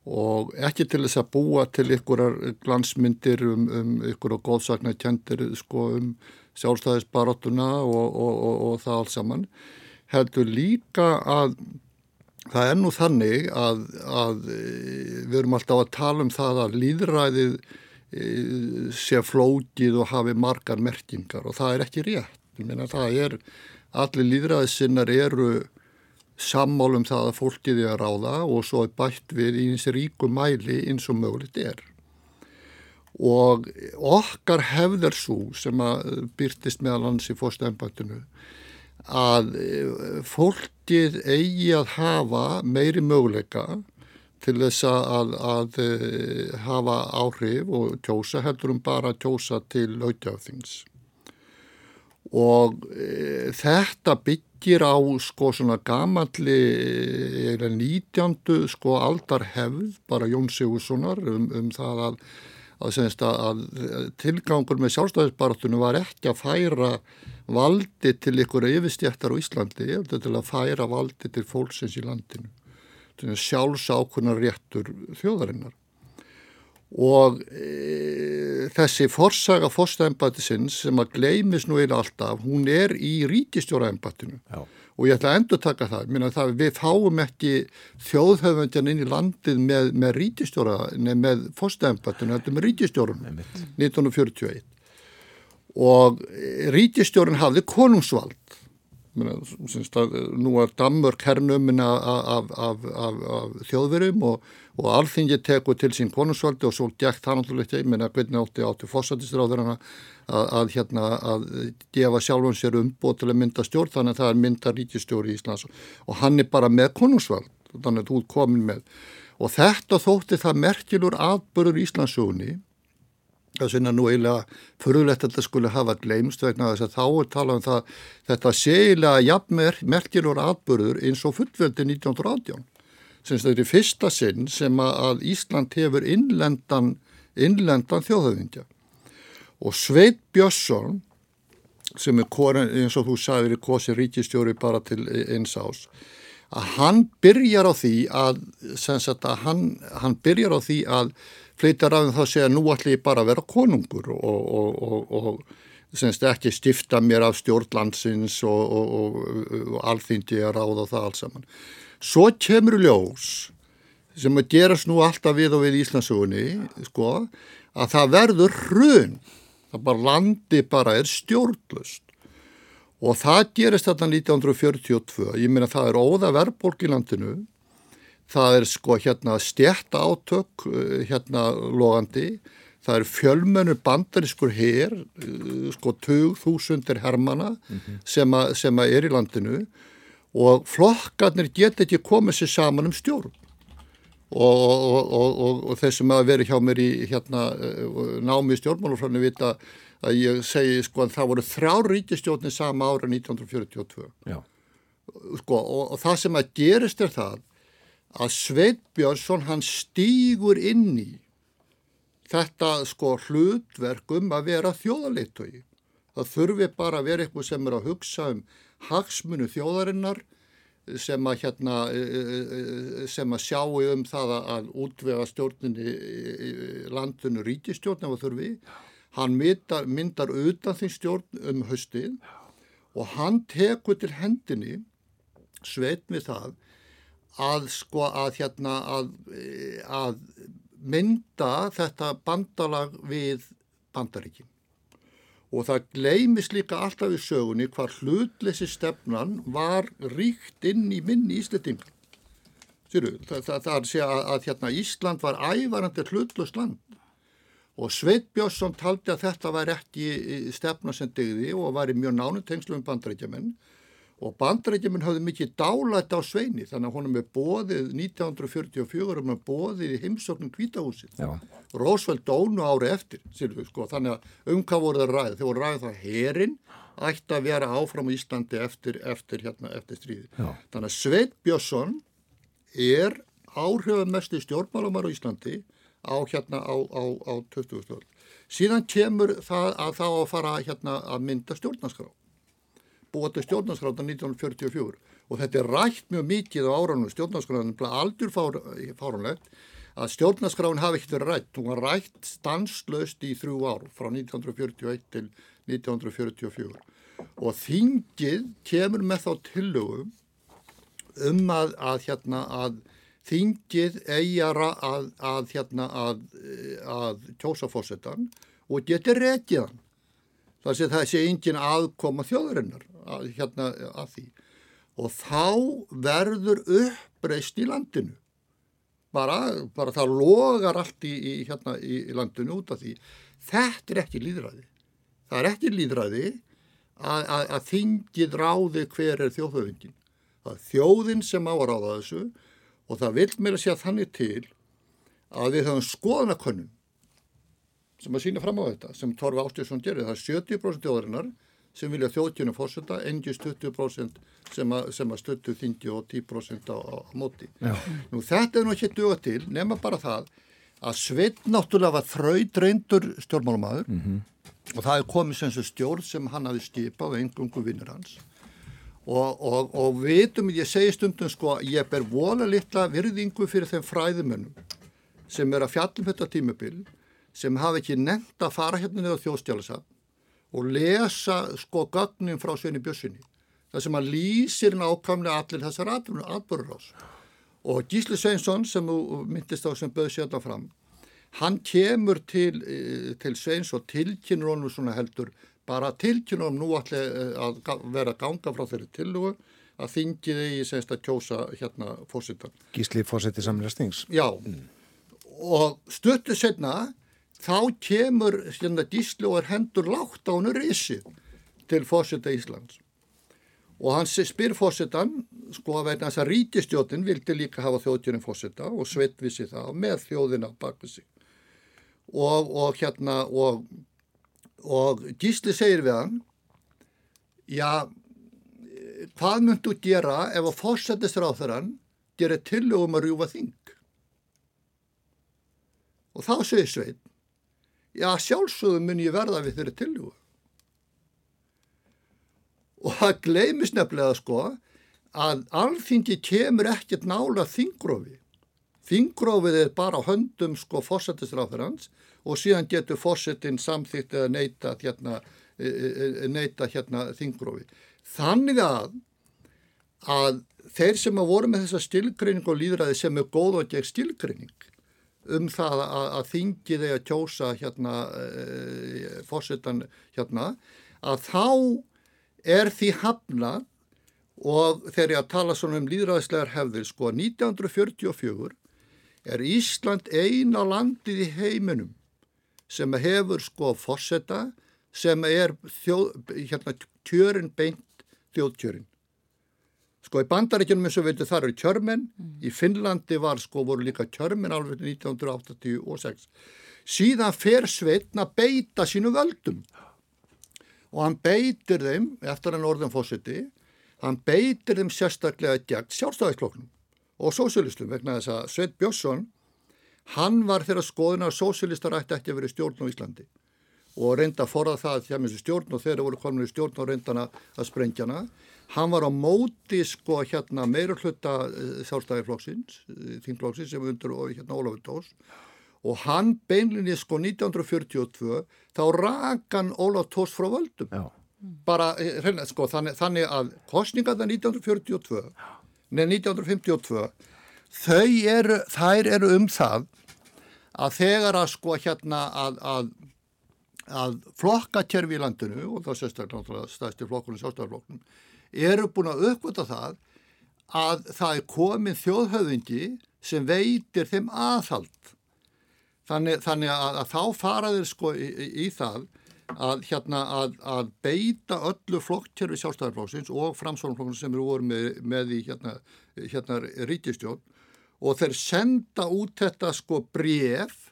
og ekki til þess að búa til ykkurar glansmyndir um, um ykkur og góðsaknarkjendir sko, um sjálfstæðisbaróttuna og, og, og, og það allt saman heldur líka að það er nú þannig að, að e, við erum alltaf að tala um það að líðræðið e, sé flókið og hafi margar merkingar og það er ekki rétt. Meina það er, allir líðræðisinnar eru sammálum það að fólkið er að ráða og svo er bætt við í eins ríku mæli eins og mögulegt er. Og okkar hefðar svo sem að byrtist meðal hans í fórstæðanbættinu að eh, fólkið eigi að hafa meiri möguleika til þess að, að eh, hafa áhrif og tjósa heldur um bara að tjósa til aukjáðings. Og e, þetta bygg byggir á sko svona gamalli eða nítjandu sko aldar hefð bara Jón Sigurssonar um, um það að, að, að tilgangur með sjálfstæðisbaratunum var ekki að færa valdi til ykkur yfirstjættar á Íslandi, þetta til að færa valdi til fólksins í landinu, sjálfsákunar réttur þjóðarinnar. Og e, þessi forsaga fórstæðanbætisins sem að gleimis nú einu alltaf, hún er í ríkistjóraðanbætinu og ég ætla að endur taka það, Minna, það við fáum ekki þjóðhauðvöndjan inn í landið með, með ríkistjóra nefn með fórstæðanbætinu, þetta með ríkistjórunum 1941 og ríkistjórun hafði konungsvald. Nú er Danmörk hernuminn af, af, af, af þjóðverum og, og alþingi teku til sín konungsvaldi og svo gekk það náttúrulega ég menna hvernig átti átti fórsættisráðurinn að hérna að gefa sjálfum sér umbót til að mynda stjórn þannig að það er mynda ríkistjóri í Íslands. Og hann er bara með konungsvald þannig að þú er komin með. Og þetta þótti það merkilur afbörur Íslandsugunni þess vegna nú eiginlega förulegt að þetta skulle hafa gleimst vegna þess að þá er talað um það þetta séilega jafnmer merkjur atbyrður eins og fullveldi 1918 sem þetta er fyrsta sinn sem að Ísland hefur innlendan, innlendan þjóðhauðingja og Sveit Björnsson sem er korin, eins og þú sagðir í kosi ríkistjóri bara til eins ás að hann byrjar á því að, að hann, hann byrjar á því að flytja ræðum þá segja nú ætlum ég bara að vera konungur og, og, og, og ekki stifta mér af stjórnlandsins og alþýndi að ráða það alls saman. Svo kemur ljós sem að gerast nú alltaf við og við Íslandsugunni sko, að það verður hrun, það bara landi bara er stjórnlust og það gerist þetta 1942, ég meina það er óða verðbólk í landinu það er sko hérna stjætt átök uh, hérna logandi, það er fjölmönur bandarískur hér, uh, sko 20.000 hermana mm -hmm. sem, a, sem að er í landinu. Og flokkarnir get ekki komið sér saman um stjórn. Og, og, og, og þeir sem að veri hjá mér í hérna uh, námi stjórnmálufræðinu vita að ég segi sko að það voru þrjá ríkistjórnir sama ára 1942 sko, og það sem að gerist er það að Sveit Björnsson hann stýgur inn í þetta sko hlutverk um að vera þjóðarleitögi. Það þurfi bara að vera eitthvað sem er að hugsa um hagsmunu þjóðarinnar sem að, hérna, e, e, e, sem að sjáu um það að útvega stjórninni landinu ríkistjórn ef það þurfi. Hann myndar, myndar utan því stjórn um höstið og hann tekur til hendinni sveit við það að sko að hérna að, að mynda þetta bandalag við bandaríkin. Og það gleimis líka alltaf í sögunni hvar hlutleysi stefnan var ríkt inn í minni íslitingar það, það, það er að segja að, að hérna, Ísland var ævarandi hlutlust land. Og Sveit Björnsson taldi að þetta var ekki stefna sem degði og var í mjög nánu tengslu um bandaríkjaman og bandrækjuminn hafði mikið dálætt á sveini þannig að honum er bóðið 1944 um að bóðið í heimsóknum kvítahúsið Rósveld dónu ári eftir við, sko, þannig að um hvað voru það ræðið þegar voru ræðið það herin ætti að vera áfram í Íslandi eftir, eftir, hérna, eftir stríði Já. þannig að Sveit Björnsson er áhrifamesti stjórnmálumar á Íslandi á hérna á, á, á 20. stöld síðan kemur það að þá að fara hérna að mynda stjórnarskrá búa til stjórnarskráta 1944 og þetta er rætt mjög mikið á áranum stjórnarskráðan, aldur fárunlegt að stjórnarskráðin hafi ekkert verið rætt, hún var rætt stanslöst í þrjú ár frá 1941 til 1944 og þingið kemur með þá tillögum um að, að, hérna, að þingið eigjara að, að hérna, kjósa fórsetan og geti rekiðan þar sem það sé engin aðkoma þjóðurinnar að, hérna að því. Og þá verður uppreist í landinu. Bara, bara það logar allt í, í, hérna, í, í landinu út af því. Þetta er ekki líðræði það er ekki líðræði að, að, að þingið ráði hver er þjóðhauðingin það er þjóðin sem á að ráða þessu og það vil mér að segja þannig til að við höfum skoðanakönnum sem að sína fram á þetta sem Torfi Ástjóðsson gerir. Það er 70% þjóðarinnar sem vilja þjóðkjörnum fórseta, engist 20% sem að, að stöttu þingi og 10% á, á móti. Já. Nú þetta er nú ekki döga til, nema bara það að Sveit náttúrulega var þraudreindur stjórnmálumæður mm -hmm. og það er komið sem stjórn sem hann hafi skipað og engungu vinnur hans og, og, og vitum, ég segi stundum sko, ég ber vola litla virðingu fyrir þeim fræðumönnum sem er að fjallum þetta tímubil sem hafi ekki nefnt að fara hérna niður þjóðstjálasafn og lesa sko gögnin frá Sveini Björnssoni það sem að lýsir nákvæmlega allir þessar atbyrður ás og Gísli Sveinsson sem myndist á sem böð sérna fram hann kemur til, eh, til Sveins og tilkynur honum svona heldur bara tilkynur honum nú allir eh, að vera ganga frá þeirri tillugu að þingiði í senst að kjósa hérna fósittan. Gísli fósitti samlega stings. Já mm. og stöttu setna þá kemur hérna og er hendur lágt á hann risið til fósitta Íslands. Og hann spyr fósittan sko að veitna þess að ríkistjótin vildi líka hafa þjóðtjörnum fósitta og sveitvísi það með þjóðina baka sig. Og, og hérna og, og Gísli segir við hann já hvað myndu gera ef að fósittisráþarann gera tillögum að rjúfa þing? Og þá segir sveit já sjálfsögum mun ég verða við þeirri tillögu og það gleimis nefnilega sko að alþingi kemur ekkert nála þingrófi. Þingrófið er bara höndum sko fósættisráþurans og síðan getur fósættin samþýtt eða neyta hérna, e, e, e, neyta hérna þingrófi. Þannig að, að þeir sem að voru með þessa stilgreining og líðræði sem er góð og gegn stilgreining um það að, að þingi þegar kjósa hérna, fósættan hérna, að þá er því hafnað og þegar ég að tala svona um líðræðislegar hefðir sko 1944 er Ísland eina landið í heiminum sem hefur sko fórseta sem er þjóð, hérna, kjörin beint þjóðkjörin. Sko í bandaríkjunum eins og veitu þar eru kjörmenn, mm. í Finnlandi var sko voru líka kjörmenn alveg 1986. Síðan fer Sveitna beita sínu völdum og hann beitir þeim, eftir hann orðan fósiti, hann beitir þeim sérstaklega gegn sjálfstæðiskloknum og sósialistum vegna þess að Sveit Björnsson, hann var þeirra skoðin að sósialistar ætti ekki að vera stjórn á Íslandi og reynda að forða það að hjá stjórn og þeirra voru komin í stjórn og reyndana að sprengjana. Hann var á móti sko hérna meira hluta eh, sjálfstæðiflokksins, eh, þingflokksins sem undur og hérna Ólafur Tós og hann beinlinni sko 1942 þá rakan Ólaf Tós frá völdum Já. bara hérna sko þannig, þannig að kostningarna 1942 neða 1952 þau eru, þær eru um það að þegar að sko hérna að, að, að flokkakerfi í landinu og það sérstaklega stæðstir flokkunum, sjálfstæðarflokkunum eru búin að uppvita það að það er komin þjóðhauðingi sem veitir þeim aðhald. Þannig, þannig að, að þá faraðir sko í, í, í það að, hérna, að, að beita öllu flokktjörfi sjálfstæðarflokksins og framsvonarflokksins sem eru voru með, með í hérna, hérna ríkistjón og þeir senda út þetta sko bref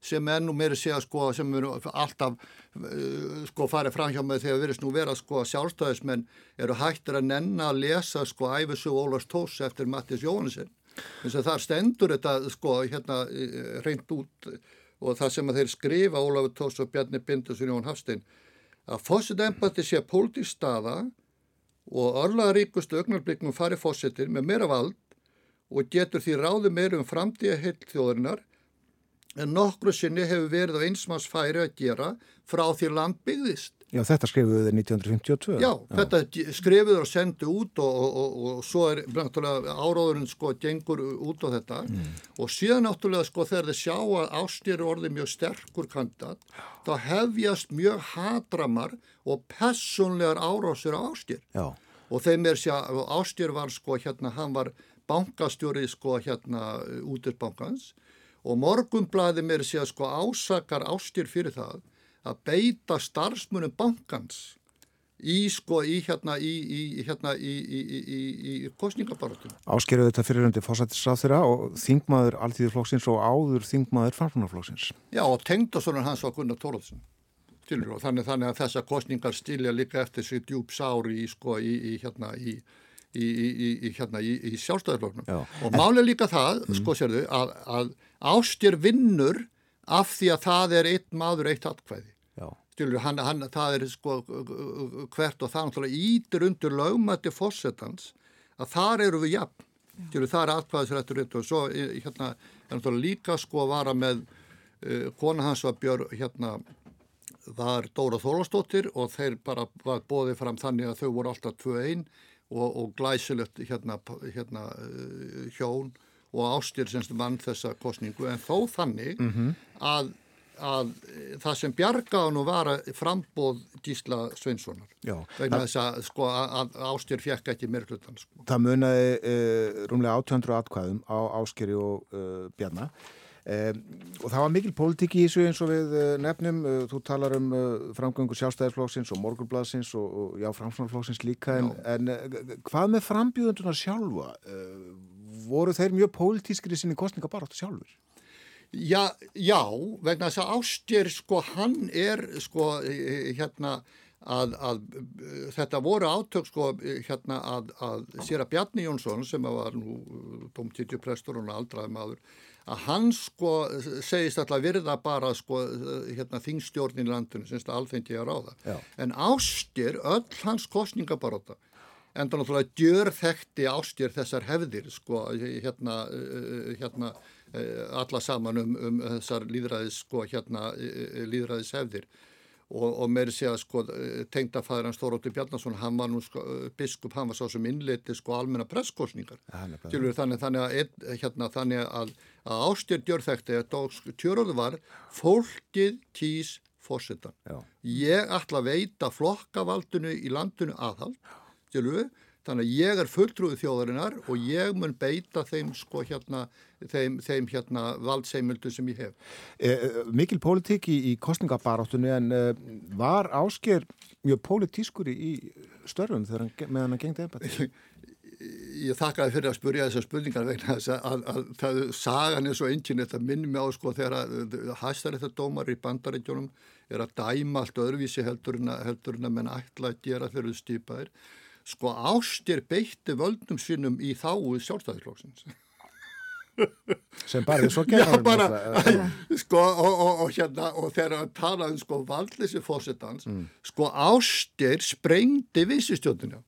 sem er nú meiri segja sko sem eru alltaf uh, sko farið fram hjá mig þegar verist nú vera sko sjálfstæðismenn eru hættir að nenna að lesa sko æfisug Ólars Tós eftir Mattis Jóhannesson eins og þar stendur þetta sko hérna reynd út og það sem að þeir skrifa Ólafur Tós og Bjarni Bindus og Jón Hafstein að fósitt embati sé pólitík staða og örlaðaríkustu ögnarblikum fari fósittir með meira vald og getur því ráði meira um framtíða heilt þjóðarinnar en nokkru sinni hefur verið á einsmanns færi að gera frá því land byggðist. Já, þetta skrifuðu þið 1952. Já, Já, þetta skrifuðu og sendu út og, og, og, og svo er áráðurinn sko gengur út á þetta mm. og síðan náttúrulega sko þegar þið sjá að ástýri orði mjög sterkur kandidat, þá hefjast mjög hadramar og personlegar árásir á ástýr. Já. Og þeim er sér að ástýr var sko hérna, hann var bankastjóri sko hérna út í bankans og morgunblæði mér sér sko ásakar ástýr fyrir það að beita starfsmunum bankans í sko í hérna í, í, hérna, í, í kostningabarátum. Áskeruðu þetta fyriröndi fósættisráð þeirra og þingmaður alltíðurflóksins og áður þingmaður farfunarflóksins. Já og tengdasonur hans var Gunnar Tóraldsson þannig, þannig að þessa kostningar stilja líka eftir sig djúb sári í sko í hérna í í, í, í, hérna, í sjálfstæðarfloknum og málega líka það, mm. sko sérðu, að, að ástjör vinnur af því að það er eitt maður eitt atkvæði. Stilur, hann, hann, það er sko hvert og það ítir undir lögmætti fórsetans að þar eru við jafn. Stilur, það er atkvæðisrættur og svo hérna er náttúrulega líka sko að vara með uh, kona hans var Björn hérna var Dóra Þólastóttir og þeir bara var bóðið fram þannig að þau voru alltaf 2-1 og, og glæsilegt hérna, hérna uh, hjón og ástyr semst vann þessa kostningu en þó þannig mm -hmm. að, að það sem bjargaði nú var frambóð Gísla Sveinssonar vegna þess að, sko, að ástyr fjekk ekki mér hlutan sko. Það munaði uh, rúmlega 800 atkvæðum á áskeri og uh, bjarna Um, og það var mikil pólitík í þessu eins og við uh, nefnum, uh, þú talar um uh, framgöngu sjálfstæðisflóksins og morgurbladsins og, og já, framsvonarflóksins líka en, en hvað með frambjöðunduna sjálfa? Voru þeir mjög pólitískri sinni kostninga bara áttu sjálfur? Já, já, vegna þess að Ástjér, sko, hann er, sko, hérna, að, að þetta voru átök, sko, hérna, að, að Sýra Bjarni Jónsson, sem var nú domtítjuprestur og aldraði maður, að hann sko segist alltaf virða bara sko hérna þingstjórnin í landinu semst að alþengi er á það. Já. En ástir öll hans kostningabaróta en það náttúrulega djör þekkti ástir þessar hefðir sko hérna, hérna alla saman um, um þessar líðræðis sko hérna líðræðis hefðir og, og meiri að sko tengdafæður hans Þóróttur Bjarnason, hann var nú sko biskup, hann var sá sem innleiti sko almenna presskostningar þannig, þannig að, hérna, þannig að, að ástjör djörþekti að tjörður var fólkið kýs fórsetan. Ég ætla að veita flokkavaldinu í landinu aðhald, stjálfu Þannig að ég er fulltrúið þjóðarinnar og ég mun beita þeim, sko, hérna, þeim, þeim hérna, valdseimildu sem ég hef. Eh, mikil pólitík í, í kostningabaráttunni en eh, var ásker mjög pólitískur í störfum meðan hann gengdi eða? Ég þakkaði fyrir að spurja þessar spurningar vegna þess að, að, að það sagan er svo engin þetta minnum mig á sko þegar hæstar þetta dómar í bandaríkjónum er að dæma allt öðruvísi heldur en að, heldur en að menn ætla að gera þegar þau stýpaðir sko ástir beitti völdum sínum í þáu sjálfstæðisflóksins sem bara er svo gerðan sko, og, og, og, hérna, og þegar talaðum sko valdleysi fósittans mm. sko ástir sprengdi vissistjóðinu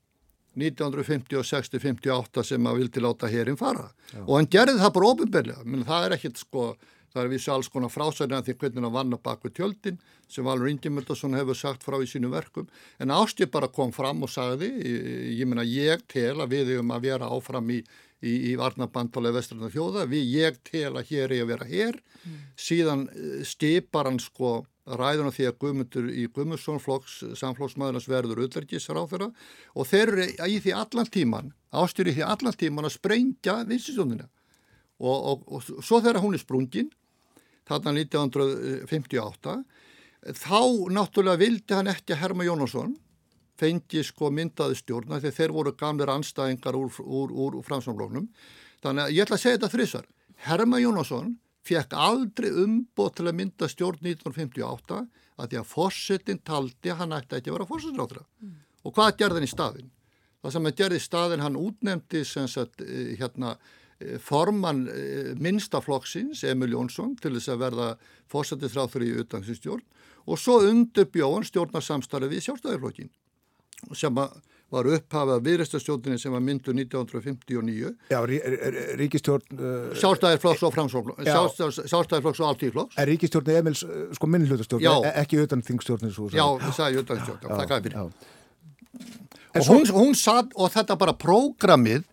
1956 58 sem að vildi láta hérinn fara Já. og hann gerði það bara ofinbeglega menn það er ekkit sko Það er vissi alls konar frásæðina því hvernig hann vann að baka tjöldin sem Valur Ingemyndarsson hefur sagt frá í sínu verkum. En Ástið bara kom fram og sagði, ég menna ég tel að við hefum að vera áfram í, í, í varnabandalega vestrarna þjóða, við ég tel að hér er að vera hér. Mm. Síðan eh, stipar hann sko ræðuna því að Guðmundur í Guðmundsson samflóksmaðurnas verður öllverkisar á þeirra og þeir eru í því allan tíman, í því allan tíman að sprengja vinsistjónina. Og, og, og svo þegar hún er sprungin þarna 1958 þá náttúrulega vildi hann ekki að Herma Jónasson fengi sko myndaði stjórna þegar þeir voru gamlir anstæðingar úr, úr, úr, úr fransamlóknum þannig að ég ætla að segja þetta þrísar Herma Jónasson fekk aldrei umbót til að mynda stjórn 1958 að því að fórsetin taldi hann ætti ekki að vera fórsetinrátra mm. og hvað gerði hann í staðin? Það sem hann gerði í staðin hann útnemdi sagt, eh, hérna Eh, formann eh, minnstaflokksins, Emil Jónsson, til þess að verða fórsættið þráþur í utansinsstjórn og svo undurbjóðan stjórnarsamstarfið í sjálfstæðarflokkin sem var upphafað viðræstastjórnini sem var myndu 1959. Já, ríkistjórn... Uh, sjálfstæðarflokks og framsókn, sjálfstæðarflokks og alltíflokks. Er ríkistjórni Emils sko minnlutastjórn, e ekki utan þingstjórnir svo? Já, það sagði utan þingstjórn, það gæði fyrir. Og hún, hún satt og þetta bara prógramið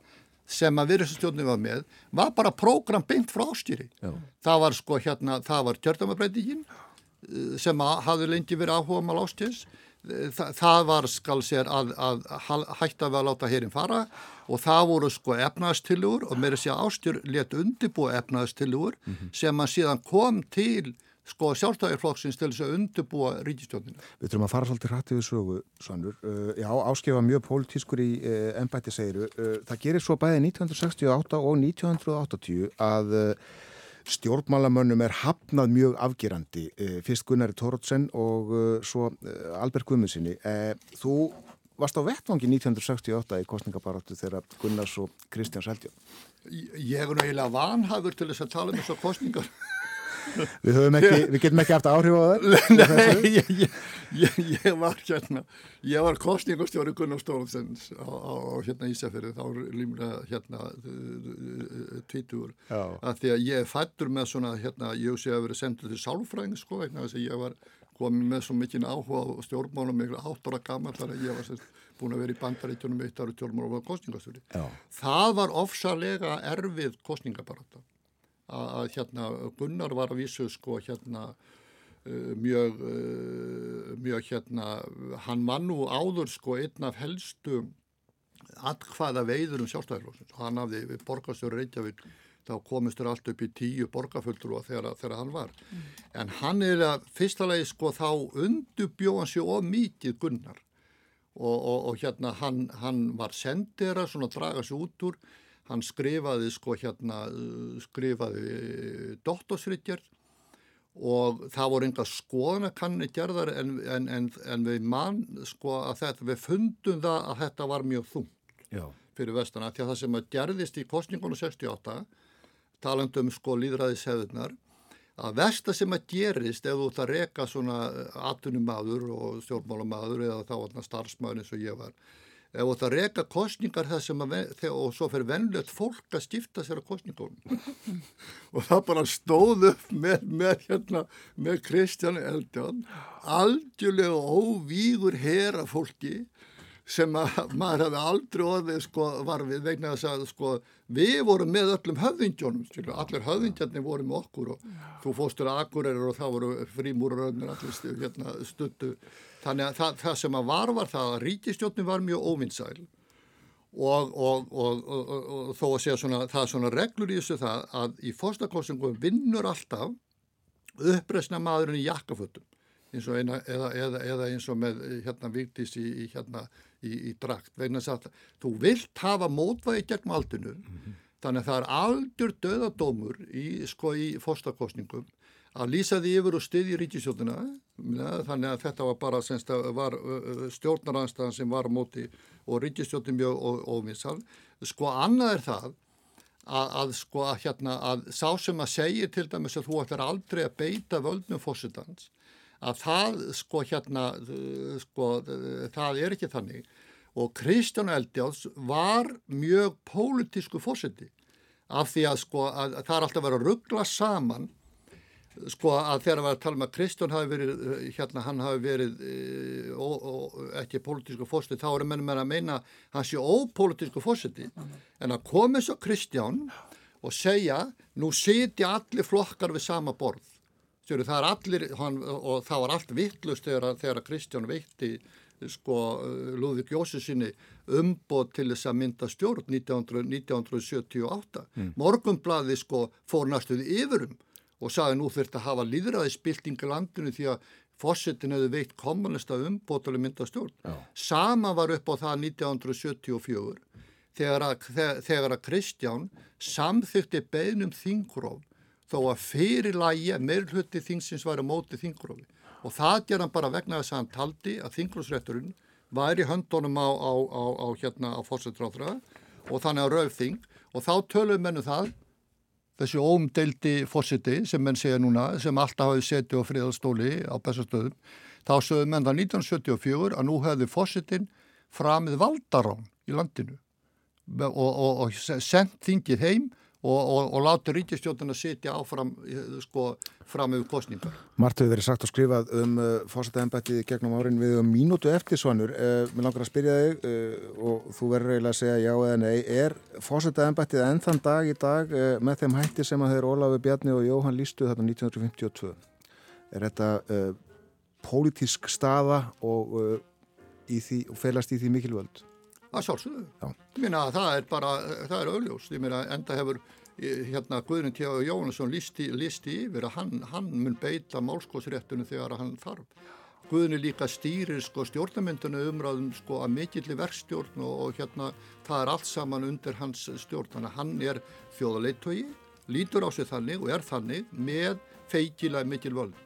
sem að virðsastjórnum var með var bara prógram beint frá ástýri það var sko hérna, það var kjördamabreitingin eh, sem að hafði lengi verið áhuga mál ástýrs eh, Þa, það var skal sér að, að hætta við að láta hérinn fara og það voru sko efnaðstilugur og mér er að segja ástjur let undirbúa efnaðstilugur mm -hmm. sem að síðan kom til sko sjálfstæðarflokksins til þess að undirbúa ríkistjóninu. Við þurfum að fara svolítið hrættið við sögu, Sannur. Uh, já, áskifa mjög pólitískur í uh, ennbætti segiru. Uh, það gerir svo bæði 1968 og 1980 að stjórnmálamönnum er hafnað mjög afgerandi. Uh, fyrst Gunnari Tórótsen og uh, svo Albert Guðmundssoni. Þú varst á vettvangi 1968 í kostningabaróttu þegar Gunnars og Kristján Seldjón. Ég er náttúrulega vanhafur til þess að tala um þessu kostningar. Við, ekki, við getum ekki haft áhrif á það? Nei, ég, ég, ég var hérna, ég var kostningastjóri Gunnar Stórnsens á, á, á hérna Ísafjörðu, þá er límlega hérna tvítur, að því að ég fættur með svona hérna, ég sé að vera sendið til sálfræðing sko, þess að ég var komið með svo mikinn áhuga á stjórnmálum miklu áttora gammal þar að ég var sérst, búin að vera í bandarítunum eitt ára stjórnmálum og var kostningastjóri. Það var ofsalega erfið kostningabarata að, að hérna Gunnar var að vísu sko hérna uh, mjög uh, mjög hérna hann var nú áður sko einn af helstu allhvaða veiður um sjálfstæðarlósins og hann hafði við borgastöru Reykjavík þá komistur allt upp í tíu borgarfullur og þegar, þegar hann var. Mm. en hann er að fyrsta lagi sko þá undubjóðan sér of mikið Gunnar. Og, og, og hérna hann, hann var svona að draga sér út úr hann skrifaði sko hérna skrifaði eh, doktorsritjar og það voru einhver skoðanakanni gerðar en, en, en, en við mann sko að þetta, við fundum það að þetta var mjög þungt Já. fyrir vestana því að það sem að gerðist í kostningunum 68 talandum sko líðræðishefðunar að versta sem að gerist ef þú ætti að reka svona atvinnumadur og stjórnmálumadur eða þá starfsmæður eins og ég var ef þú ætti að reka kostningar það sem að, og svo fyrir vennlegt fólk að skipta sér að kostningunum og það bara stóð upp með, með hérna, með Kristján Eldján algjörlega óvígur hera fólki sem að maður hefði aldrei orðið sko varfið vegna þess að sko við vorum með öllum höfðingjónum, allir höfðingjarnir voru með okkur og þú fóstur að akkuræður og þá voru frímúraröðnir allir hérna, stuttu þannig að það, það sem að var var það að ríkistjónum var mjög óvinnsæl. Og, og, og, og þó að segja svona, það er svona reglur í þessu það að í fórstakostningum vinnur alltaf uppresna maðurinn í jakkafötum. Eina, eða, eða, eða eins og með hérna Vigdís í, í, hérna, í, í drakt. Vegna þess að þú vilt hafa mótvægi gegn aldinu mm -hmm. þannig að það er algjör döðadómur í, sko, í fórstakostningum að lýsa því yfir og styðja ríkisjóðuna þannig að þetta var bara semst, var, stjórnaranstæðan sem var á móti og ríkisjóðin mjög óvinsal sko annað er það að, að sko að hérna að sá sem að segja til dæmis að þú ætlar aldrei að beita völdnum fósitans að það sko hérna sko það er ekki þannig. Og Kristján Eldjáls var mjög pólitísku fórseti af því að sko að, að það er alltaf verið að ruggla saman sko að þegar við talum að Kristján hafi verið hérna hann hafi verið e, ó, ó, ekki pólitísku fórseti þá erum mennum að meina hans sé ópólitísku fórseti en að koma svo Kristján og segja nú sitja allir flokkar við sama borð Sjöru, það er allir, hann, og það var allt vittlust þegar, þegar Kristján veitti sko Lúðvík Jósusinni umbót til þess að mynda stjórn 1900, 1978. Mm. Morgunblaði sko fór næstuði yfirum og sagði nú þurft að hafa líðræðisbylting í landinu því að fósettin hefði veitt kommunista umbót til að mynda stjórn. Já. Sama var upp á það 1974 þegar að, þegar, að Kristján samþykti beinum þingróf þó að fyrir lægi að meirhluti þingsins væri á móti þingrófi og það ger hann bara vegna þess að hann taldi að þingrósrætturinn væri höndunum á, á, á, á hérna á fórsetráðra og þannig á rauðþing og þá tölum mennu um það þessi óumdeildi fórseti sem menn segja núna sem alltaf hafi setið á friðarstóli á bestastöðum þá sögum menn það 1974 að nú hefði fórsetin framið valdarán í landinu og, og, og sendt þingið heim og, og, og láta ríkistjóðan að sitja áfram sko, fram yfir kostningar. Mart hefur verið sagt og skrifað um uh, fórsættaðanbættið gegnum árin við um mínútu eftir svonur. Uh, mér langar að spyrja þig uh, og þú verður eiginlega að segja já eða nei. Er fórsættaðanbættið enn þann dag í dag með þeim hætti sem að þeir Ólafi Bjarni og Jóhann lístu þetta 1952? Er þetta pólitísk staða og, uh, því, felast í því mikilvöld? Að sjálfsögðu. Að það er bara, það er auðljós. Ég meina enda hefur hérna Guðrun T. Jóhannesson listi, listi yfir að hann, hann mun beita málskósréttunum þegar hann þarf. Guðni líka stýrir sko stjórnamyndinu umræðum sko að mikilli verkstjórn og, og hérna það er allt saman undir hans stjórn. Þannig að hann er þjóðaleitói, lítur á sig þannig og er þannig með feikilega mikil völd.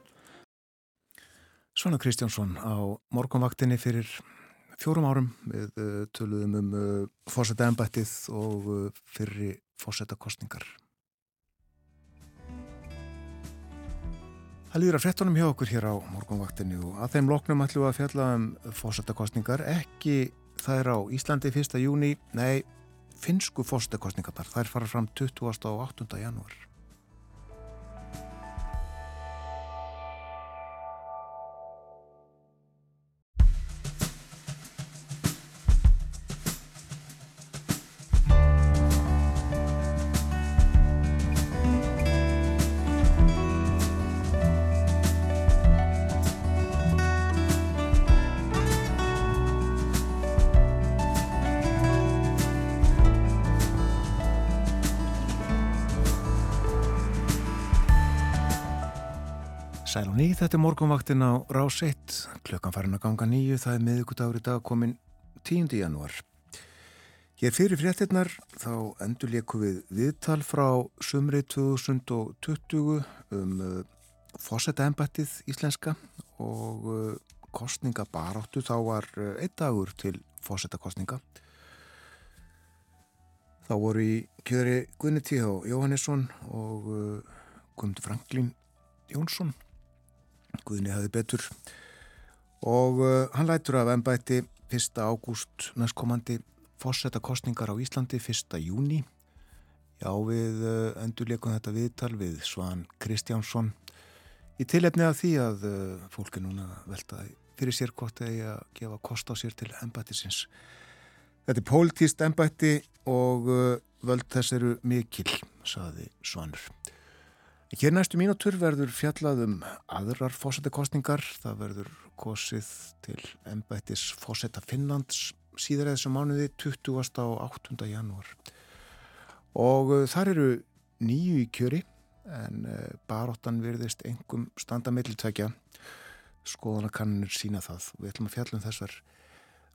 Svona Kristjánsson á morgunvaktinni fyrir fjórum árum við uh, töluðum um uh, fórseta ennbættið og uh, fyrri fórseta kostningar. Það líður að frettunum hjá okkur hér á morgunvaktinu og að þeim loknum ætlum að fjalla um fórseta kostningar, ekki þær á Íslandi 1. júni, nei, finsku fórseta kostningar þær fara fram 20. og 8. janúar. Ný, þetta er morgunvaktin á Rás 1, klukkan farin að ganga nýju, það er miðugudagur í dag komin 10. janúar. Hér fyrir fréttinnar þá endur leiku við viðtal frá sumri 2020 um uh, fósetta ennbættið íslenska og uh, kostningabaráttu, þá var uh, einn dagur til fósetta kostninga. Þá voru í kjöri Gunni T.H. Jóhannesson og uh, Guðmundur Franklín Jónsson Guðni hafi betur og uh, hann lætur af ennbætti 1. ágúst næstkomandi fórsetta kostningar á Íslandi 1. júni já við uh, endurleikum þetta viðtal við Svan Kristjánsson í tilefni af því að uh, fólk er núna veltaði fyrir sér hvort þegar að gefa kost á sér til ennbættisins þetta er pólitíst ennbætti og uh, völd þess eru mikil saði Svanur Hér næstu mínútur verður fjallað um aðrar fósettakostningar. Það verður kosið til ennbættis fósetta Finnlands síðar eða þessum mánuði 20. og 8. janúar. Og þar eru nýju í kjöri en baróttan virðist engum standa meðlutækja. Skoðanakannir sína það. Við ætlum að fjalla um þessar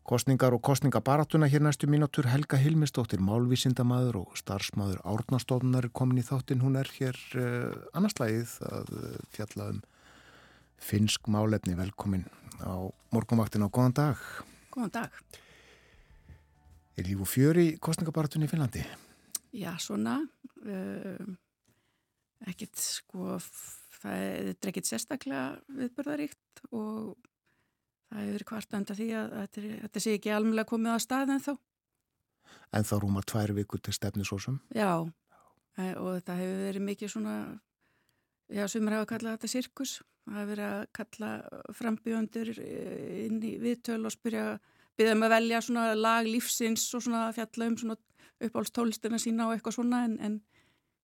Kostningar og kostningabaratuna hér næstu mínútur Helga Hilmistóttir, málvísindamaður og starfsmaður Árnastofnar komin í þáttinn. Hún er hér uh, annarslægið að uh, fjalla um finsk málefni. Velkomin á morgunvaktin á góðan dag. Góðan dag. Er líf og fjöri kostningabaratunni í Finnlandi? Já, svona. Uh, ekkert sko, það er ekkert sérstaklega viðbörðaríkt og það hefur verið kvartanda því að, að, þetta sé ekki alveg komið á stað en þá. En þá rúmar tvær vikur til stefnisósum? Já, og þetta hefur verið mikið svona, já, sem er að kalla þetta sirkus. Það hefur verið að kalla frambjöndur inn í viðtöl og spyrja, byrja um að velja svona lag lífsins og svona fjalla um svona uppáhaldstólstina sína og eitthvað svona en, en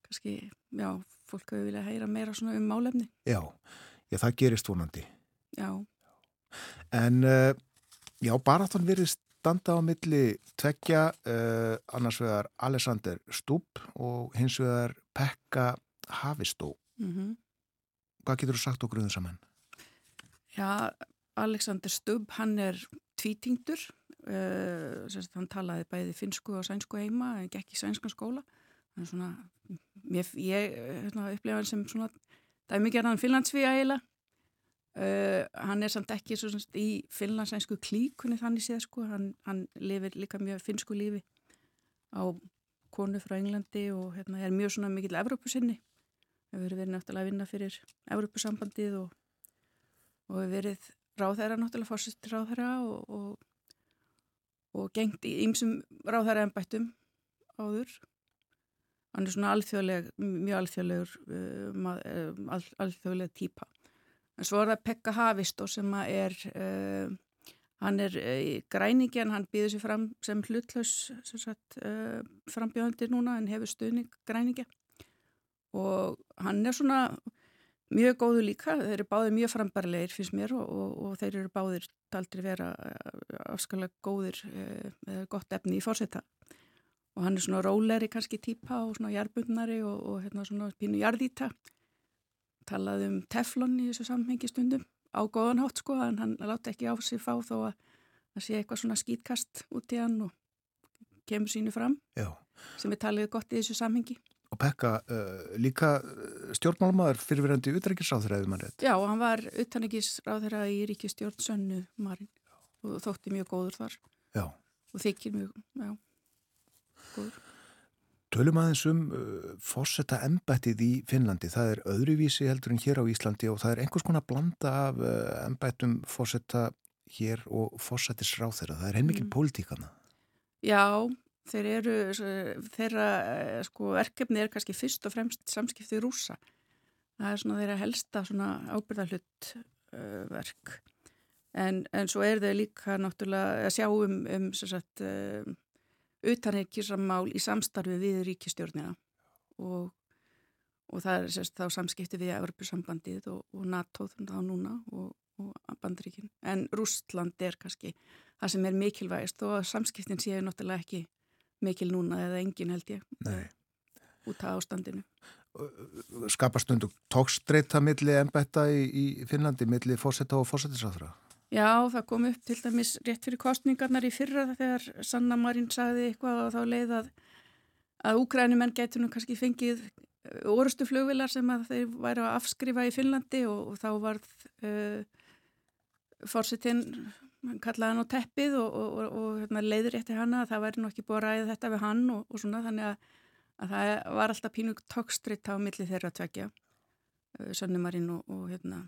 kannski, já, fólk hefur viljað heyra meira svona um málefni. Já, já það gerist vonandi. Já. En uh, já, baráttan verið standa á milli tveggja uh, annars vegar Alessander Stúb og hins vegar Pekka Havistó. Mm -hmm. Hvað getur þú sagt okkur um þess að menn? Já, Alexander Stubb, hann er tvítingdur, uh, hann talaði bæði finsku og sænsku heima, en gekk í sænskan skóla. Svona, ég, ég hérna, upplefa hann sem svona, það er mikið hann finlandsvíja eiginlega. Uh, hann er samt ekki svo, svona, í finlandsænsku klíkunni þannig séð sko, hann, hann lifir líka mjög finsku lífi á konu frá Englandi og hérna, er mjög svona mikill Evrópusinni. Hefur verið náttúrulega að vinna fyrir Evrópusambandið og, og hefur verið ráðherra náttúrulega fórsist ráðherra og, og, og gengt í ýmsum ráðherra ennbættum áður. Hann er svona alþjóðleg mjög alþjóðlegur uh, al, alþjóðleg típa en svo er það Pekka Havistó sem er uh, hann er uh, græningi en hann býður sér fram sem hlutlaus uh, frambjöðandi núna en hefur stuðning græningi og hann er svona mjög góðu líka, þeir eru báðir mjög frambarlegir finnst mér og, og, og þeir eru báðir aldrei vera afskalega góðir eða gott efni í fórseta og hann er svona róleri kannski típa og svona jarbundnari og, og hérna svona pínu jarðíta talaði um teflon í þessu samhengi stundum á góðan hátt sko en hann láti ekki á sig fá þó að það sé eitthvað svona skýtkast út í hann og kemur sínu fram Já. sem er talið gott í þessu samhengi Og Pekka, uh, líka stjórnmálmaður fyrirverandi utrækisráþur eða mann rétt? Já, hann var utrækisráþur í ríkistjórn Sönnu Marín og þótti mjög góður þar Já. og þykir mjög, já, góður. Tölum aðeins um uh, fórsetta embættið í Finnlandi. Það er öðruvísi heldur en hér á Íslandi og það er einhvers konar blanda af uh, embættum fórsetta hér og fórsetisráð þeirra. Það er heilmikið mm. pólitíkana. Já, þeir eru, þeirra sko, erkefni er kannski fyrst og fremst samskiptið rúsa. Það er svona þeirra helsta svona ábyrðarhlutverk. Uh, en, en svo er þau líka náttúrulega að sjá um, um sagt, utanreikisrammál í samstarfi við ríkistjórnina og, og það er sérst, þá samskipti við Evropasambandið og, og NATO þá núna og, og bandríkin. En Rústland er kannski það sem er mikilvægist og samskiptin séu náttúrulega ekki mikil núna eða engin held ég Nei. út af ástandinu. Skapastundu tókstreita milli ennbætta í, í Finnlandi, milli fórsetta og fórsetisráðra? Já, það kom upp til dæmis rétt fyrir kostningarnar í fyrra þegar Sanna Marín sagði eitthvað og þá leið að að úgrænumenn getur nú kannski fengið uh, orustu flugvilar sem að þeir væri að afskrifa í Finnlandi og, og þá varð uh, fórsetin kallaði hann á teppið og, og, og hérna, leiður eftir hanna að það væri nú ekki búið að ræða þetta við hann og svona þannig að, að það var alltaf pínu tókstritt á milli þeirra að tvekja uh, Sannumarinn og hérna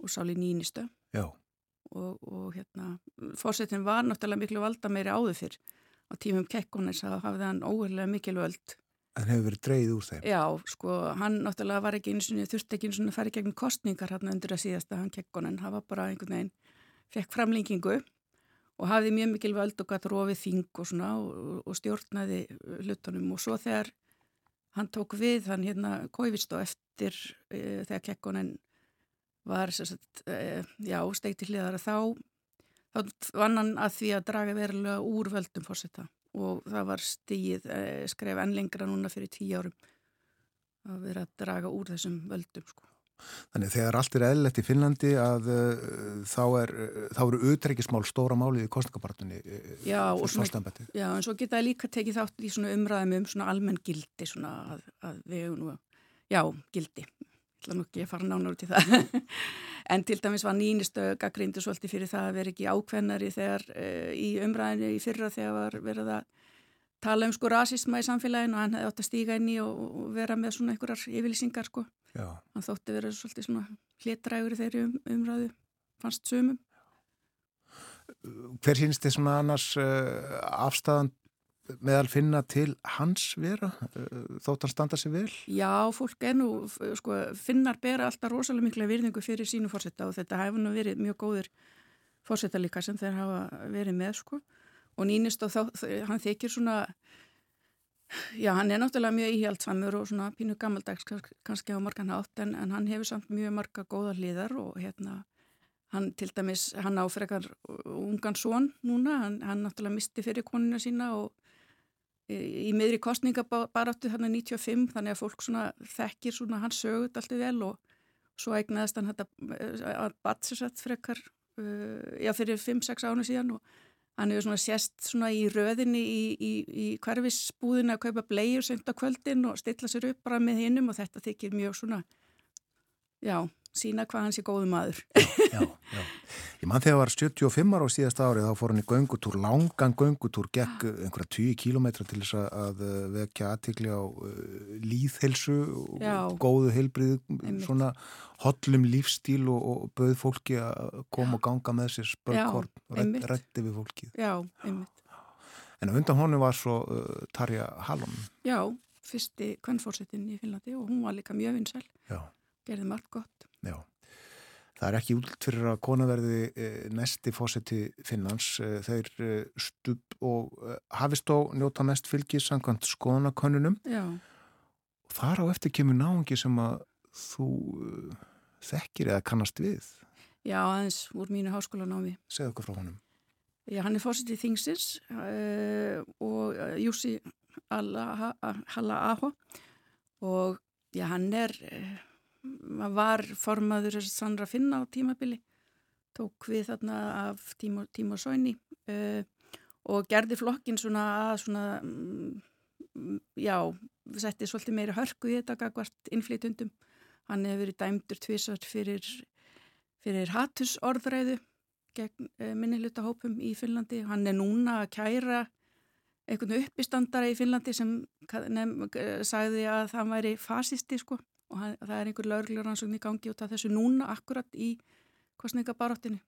og Sáli Nínistu Já. og, og hérna fórsetin var náttúrulega miklu valda meiri áður fyrr á tímum Kekkonis að hafði hann óverlega mikil völd En hefur verið dreyð úr þeim? Já, sko, hann náttúrulega var ekki eins og þurfti ekki eins og færi gegn kostningar hann undir að síðasta hann Kekkonin, hann var bara einhvern veginn, fekk framlengingu og hafði mjög mikil völd og gæti rofið þing og svona og, og stjórnaði hlutunum og svo þegar hann tók við, hann hérna kóivist og eftir e, þegar Kekkonin var sagt, e, já, steikti hliðar að þá þá vann hann að því að draga verulega úr völdum fórsetta og það var stíð e, skref enn lengra núna fyrir tíu árum að vera að draga úr þessum völdum sko. Þannig þegar allt er eðlert í Finnlandi að uh, þá, er, uh, þá eru utreikismál stóra málið í kostningabartunni uh, já, já, en svo geta það líka tekið þátt í svona umræðum um svona almenn gildi svona að, að við nú, já, gildi ég ætla nú ekki að fara nánar út í það en til dæmis var nýnistu gaggrindu svolítið fyrir það að vera ekki ákvennari þegar í umræðinu í fyrra þegar var verið að tala um sko rasisma í samfélaginu og hann hefði átt að stíga inn í og, og vera með svona einhverjar yfirlýsingar sko. Já. Hann þótti verið svolítið svona hlétrægur þeirri um, umræðu, fannst sumum. Hver sínst þið svona annars uh, afstæðan meðal finna til hans vera uh, þótt hann standa sér vel? Já, fólk er nú, sko, finnar bera alltaf rosalega mikla virðingu fyrir sínu fórsetta og þetta hefur nú verið mjög góður fórsetta líka sem þeir hafa verið með, sko og nýnist og þá, hann þykir svona já, hann er náttúrulega mjög íhjaldsamur og svona pínu gammaldags kannski á margan hátt en, en hann hefur samt mjög marga góða hliðar og hérna hann til dæmis, hann áfrekar ungan són núna, hann, hann náttúrulega misti fyrir konuna sína og í, miðri kostningabaráttu þannig 95, þannig að fólk svona þekkir svona hans sögut alltaf vel og svo eignaðist hann að batsisett frekar uh, já, fyrir 5-6 ánu síðan og Hann hefur svona sérst svona í röðinni í, í, í hverfisbúðinu að kaupa bleiur sent á kvöldin og stilla sér upp bara með hinnum og þetta þykir mjög svona, já, sína hvað hans er góðu maður. já, já. Ég mann þegar var 75 ára á síðasta árið þá fór hann í göngutúr, langan göngutúr, gekk einhverja 10 kílometra til þess að vekja aðtikli á uh, líðhelsu og góðu heilbrið, svona hollum lífstíl og, og bauð fólki að koma og ganga með sér spökkort og rætti við fólkið. Já, einmitt. En undan honum var svo uh, Tarja Hallon. Já, fyrsti kvennfórsetin í Finnlandi og hún var líka mjög vinsæl. Já. Gerði margt gott. Já. Það er ekki út fyrir að konaverði e, næsti fósetti Finnlands. E, þeir e, stup og hafist á njóta mest fylgi samkvæmt skoðanakönnunum. Já. Þar á eftir kemur náðungi sem að þú þekkir eða kannast við. Já, aðeins úr mínu háskólanámi. Segð okkur frá honum. Já, hann er fósettið Þingsins uh, og Jussi Halla Aho og já, hann er... Uh, var formaður Sandra Finna á tímabili tók við þarna af Tímo, Tímo Sóini uh, og gerði flokkin svona að svona um, já, setti svolítið meiri hörku í þetta gagvart innflytundum hann hefur verið dæmdur tvísart fyrir fyrir hattusorðræðu gegn uh, minniluta hópum í Finnlandi. Hann er núna að kæra einhvern uppistandara í Finnlandi sem nefn, sagði að það væri fasisti sko og hann, það er einhver lögurlegur ansókn í gangi út af þessu núna akkurat í kostningabaróttinu.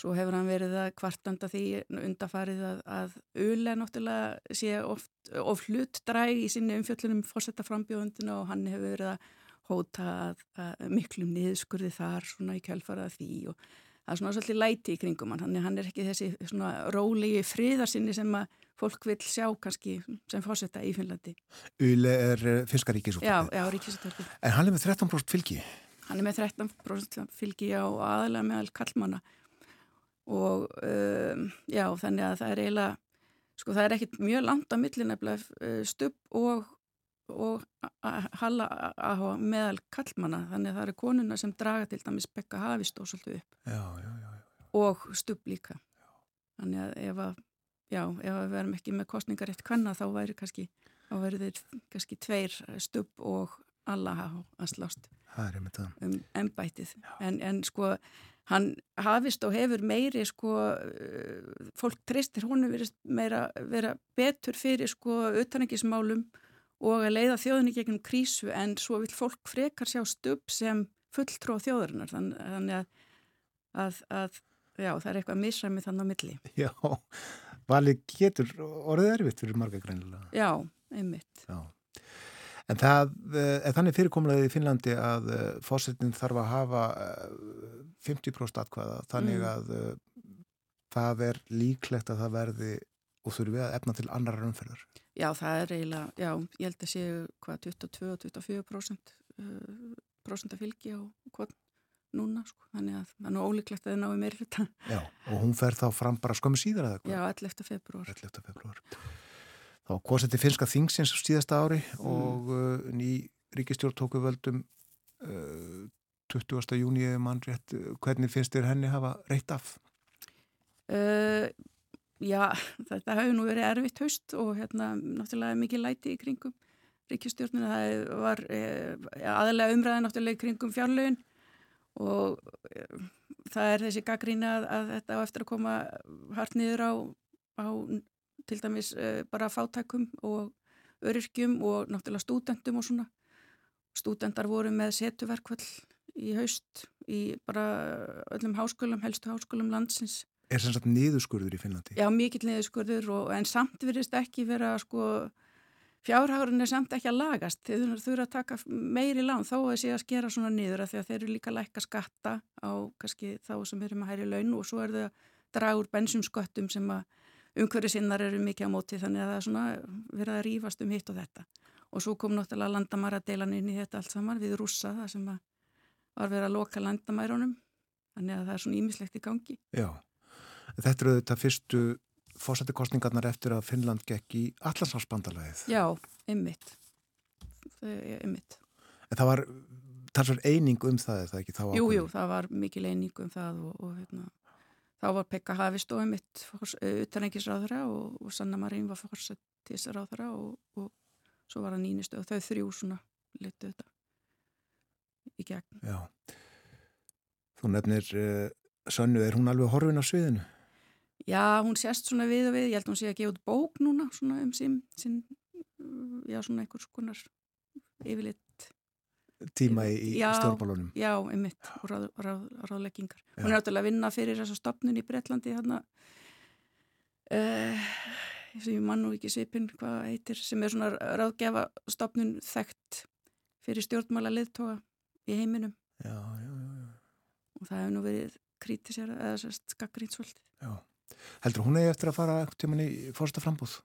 Svo hefur hann verið að kvartanda því undafarið að, að Ule náttúrulega sé oft, of hlut dræg í sinni umfjöllunum fórsetta frambjóðundina og hann hefur verið að hóta að, að miklum niðurskurði þar svona í kjálfarað því og það er svona svolítið læti í kringum hann, hann er ekki þessi svona rólegi friðarsinni sem að fólk vil sjá kannski sem fórsetta í Finnlandi. Ule er eh, fiskaríkisúttarpið. Já, já, ríkisúttarpið. En hann er með 13% fylgi? Hann er með 13% fylgi á aðalega meðal kallmanna og um, já, þannig að það er eiginlega, sko það er ekkit mjög langt á millin nefnilega uh, stubb og, og halla að meðal kallmanna, þannig að það eru konuna sem draga til dæmis bekka hafist og svolítið upp já, já, já, og stubb líka. Þannig að ef að, já, ef við verum ekki með kostningarétt kvenna þá væri kannski, þá væri þeir kannski tveir stubb og alla að slást um ennbætið. En, en sko hann hafist og hefur meiri sko, fólk tristir húnu verið meira vera betur fyrir sko utanengismálum og að leiða þjóðinni gegnum krísu en svo vil fólk frekar sjá stubb sem fulltrú á þjóðurinnar þannig að, að, að já, það er eitthvað misræmi þannig á milli. Já, valið getur orðið erfitt fyrir marga greinilega. Já, einmitt. Já. En það er þannig fyrirkomlaðið í Finnlandi að fórsetin þarf að hafa 50% atkvæða þannig að mm. það er líklegt að það verði og þurfi að efna til annar umferðar. Já, það er eiginlega, já, ég held að séu hvað 22-24% prosent að fylgi á hvort núna, sko, þannig að það er nú ólíklegt að það náðu meir hluta. Já, og hún fer þá fram bara skömmu síðar eða eitthvað? Já, 11. februar. 11. februar. Þá kosið til finska þingsins síðasta ári mm. og uh, ný ríkistjórn tóku völdum uh, 20. júni eða mann rétt, hvernig finnst þér henni hafa reitt af? Uh, já, þetta hefur nú verið erfitt haust og hérna náttúrulega mikið læti í kringum ríkistjórnina, það var uh, aðalega umræði náttúrulega í kringum fjárlögin og uh, það er þessi gaggrína að, að þetta á eftir að koma hart niður á, á til dæmis uh, bara fátækum og öryrkjum og náttúrulega stúdendum og svona stúdendar voru með setuverkvall í haust í bara öllum háskólum, helstu háskólum landsins. Er sem sagt niðurskurður í Finnlandi? Já, mikill niðurskurður og, en samt virðist ekki vera sko, fjárhárun er samt ekki að lagast. Þeir þurfa að taka meiri lán þó að sé að skera svona niður að því að þeir eru líka lækka skatta á kannski þá sem eru með hæri laun og svo er þau að draga úr bensumsköttum sem að umhverju sinnar eru mikið á móti þannig að það er svona verið að rýfast um hitt og þetta. Og svo kom náttúrulega landamæradeilan inn í þetta allt saman við rússa það sem að var verið að loka landamærunum þannig að það er svona ímislegt í gangi Já, þetta eru þetta fyrstu fósættikostningarnar eftir að Finnland gekk í allarsvarsbandalæðið Já, einmitt einmitt En það var talsverð eining um það eða ekki? Jú, jú, það var mikil eining um það og, og hérna, þá var Pekka Havist og einmitt utanengisráðara og, og Sanna Marín var fórsættisráðara og, og svo var það nýnistu og þau þrjú svona litu þetta í gegn. Já. Þú nefnir uh, Sönnu, er hún alveg horfin á sviðinu? Já, hún sést svona við og við, ég held að hún sé að gefa út bók núna svona um sín, sín já, svona einhvers konar yfirleitt tíma í, stjórnbálunum. Já, einmitt og ráð, ráð, ráðleggingar. Já. Hún er náttúrulega að vinna fyrir þessa stopnun í Breitlandi hérna uh, sem ég mann og ekki svipin hvað heitir, sem er svona ráðgefa stopnun þekkt fyrir stjórnmála liðtoga í heiminum já, já, já, og það hefur nú verið kritisera eða skakriðt svolítið Heldur hún eða eftir að fara tíman í fórsta frambúð?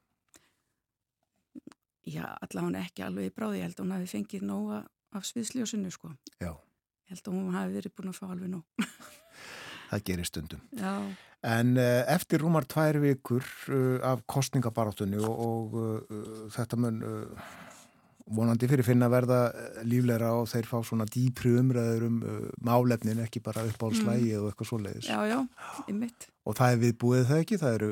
Já, allavega hún ekki alveg í bráði, ég held að hún hafi fengið nóga af sviðsljósinu sko Já Ég held að hún hafi verið búin að fá alveg nóg Það gerir stundum Já En uh, eftir rúmar tvær vikur uh, af kostningabarátunni og, og uh, þetta mun vonandi fyrir finna verða eh, lífleira og þeir fá svona dýpri umræður um uh, málefnin ekki bara upp á slægi mm. og eitthvað svo leiðis. Já, já, ymmit. Og það er viðbúið það ekki, það eru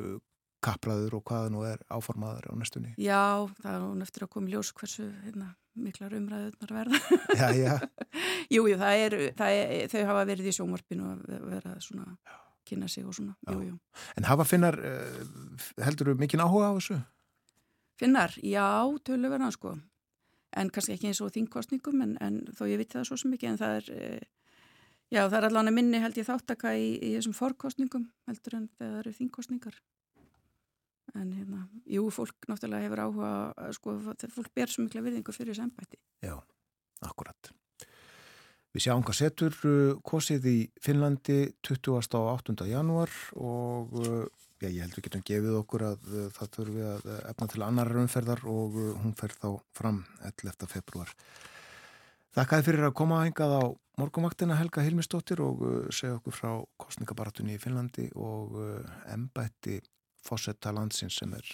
kapraður og hvaða nú er áformaður á næstunni. Já, það er hún eftir að koma ljós hversu hérna, miklar umræðunar verða. Já, já. jú, jú, það er, það er, þau hafa verið í sjónvarpinu að vera svona kynna sig og svona, jú, jú. En hafa finnar, heldur þú mikinn áhuga á þessu? Finnar, já, töluverðan sko en kannski ekki eins og þingkostningum en, en þó ég viti það svo sem ekki en það er já, það er allavega minni held ég þáttaka í, í þessum forkostningum heldur en þegar það eru þingkostningar en hérna, jú, fólk náttúrulega hefur áhuga, sko, fólk ber svo mikla virðingu fyrir þessu ennbætti Já, akkurat Við sjáum hvað setur uh, kosið í Finnlandi 20. á 8. janúar og uh, já, ég held við getum gefið okkur að uh, það þurfum við að efna til annar raunferðar og hún fer þá fram 11. februar. Þakkaði fyrir að koma að hengað á morgumaktina Helga Hilmistóttir og segja okkur frá kostningabaratunni í Finnlandi og embætti fósetta landsins sem er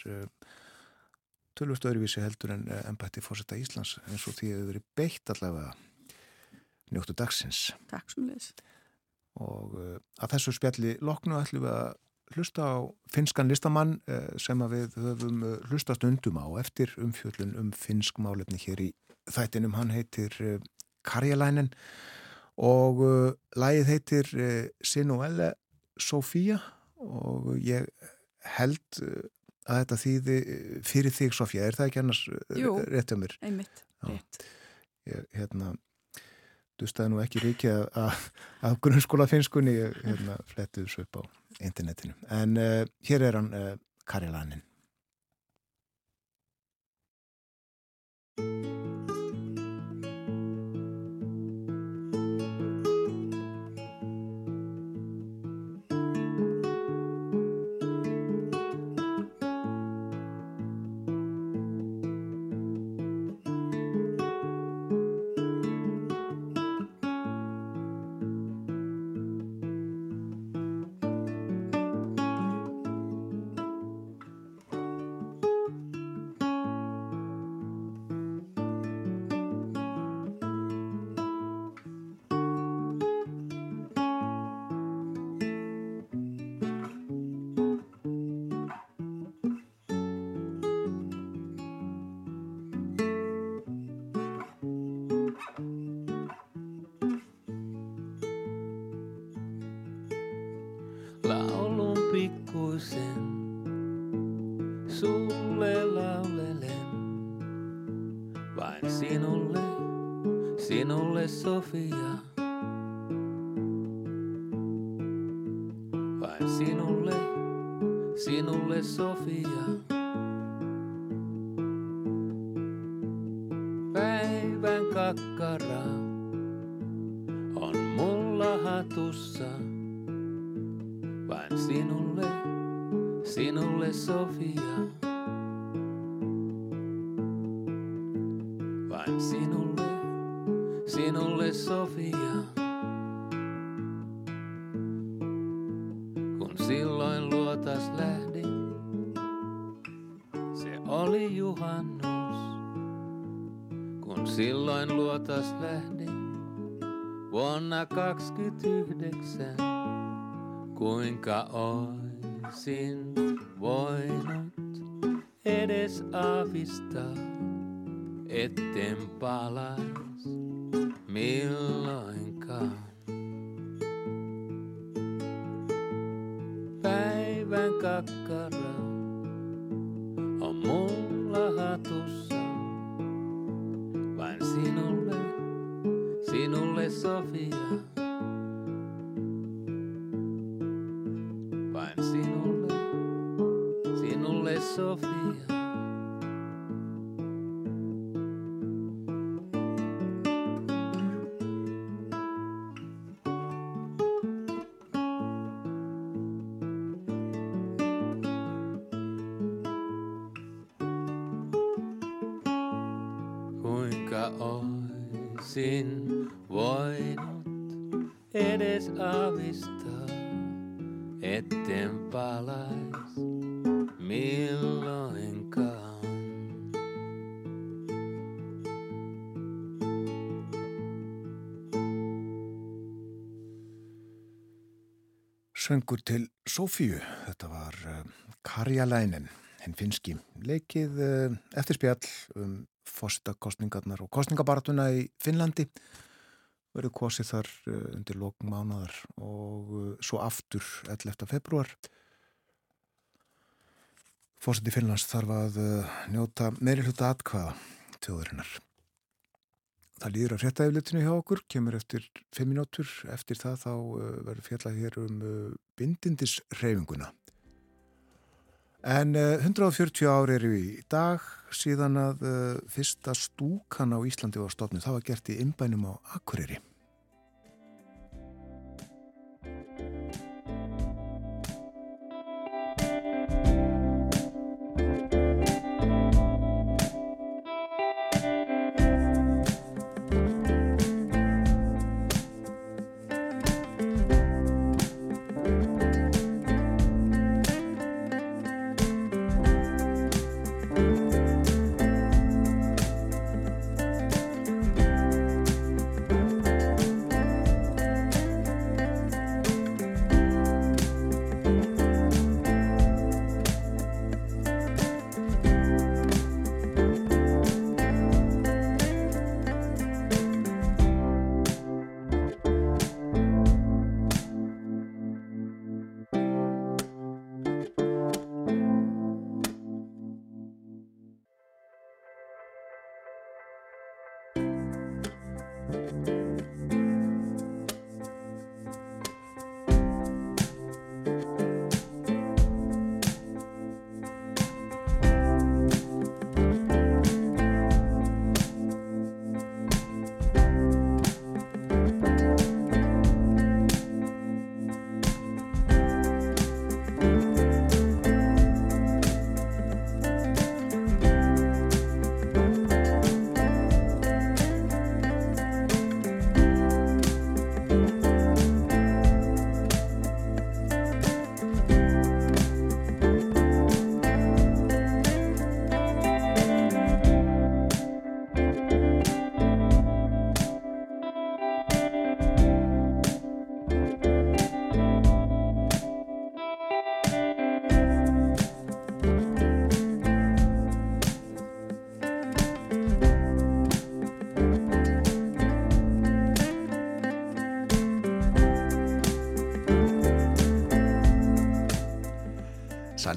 tölvust öðruvísi heldur en embætti fósetta Íslands eins og því hefur verið beitt allavega njóttu dagsins. Takk sem leis. Og uh, að þessu spjalli loknu ætlum við að hlusta á finskan listamann uh, sem við höfum uh, hlustast undum á eftir umfjöldun um finsk málefni hér í þættinum. Hann heitir Karjalænin og lægið heitir Sinuelle Sofía og ég held að þetta þýði fyrir þig Sofía. Er það ekki annars rétt um mér? Jú, einmitt, rétt. Ég, hérna dustaði nú ekki ríkja af grunnskóla finskunni hérna, flettuð svo upp á internetinu en uh, hér er hann uh, Kari Sophia. 29, kuinka oisin voinut edes aavistaa, Sofíu, þetta var uh, Karjalænin, henn finski, leikið uh, eftir spjall um fórstakostningarnar og kostningabaratuna í Finnlandi verður kosið þar uh, undir lókn mánadar og svo aftur 11. februar. Fórseti Finnlands þarf að njóta meiri hluta atkvaða tjóðurinnar. Það líður að fréttaeflutinu hjá okkur, kemur eftir 5 minútur. Eftir það þá verður fjallað hér um bindindisreifinguna. En 140 ári eru í dag síðan að fyrsta stúkan á Íslandi var stofnið. Það var gert í innbænum á Akureyri.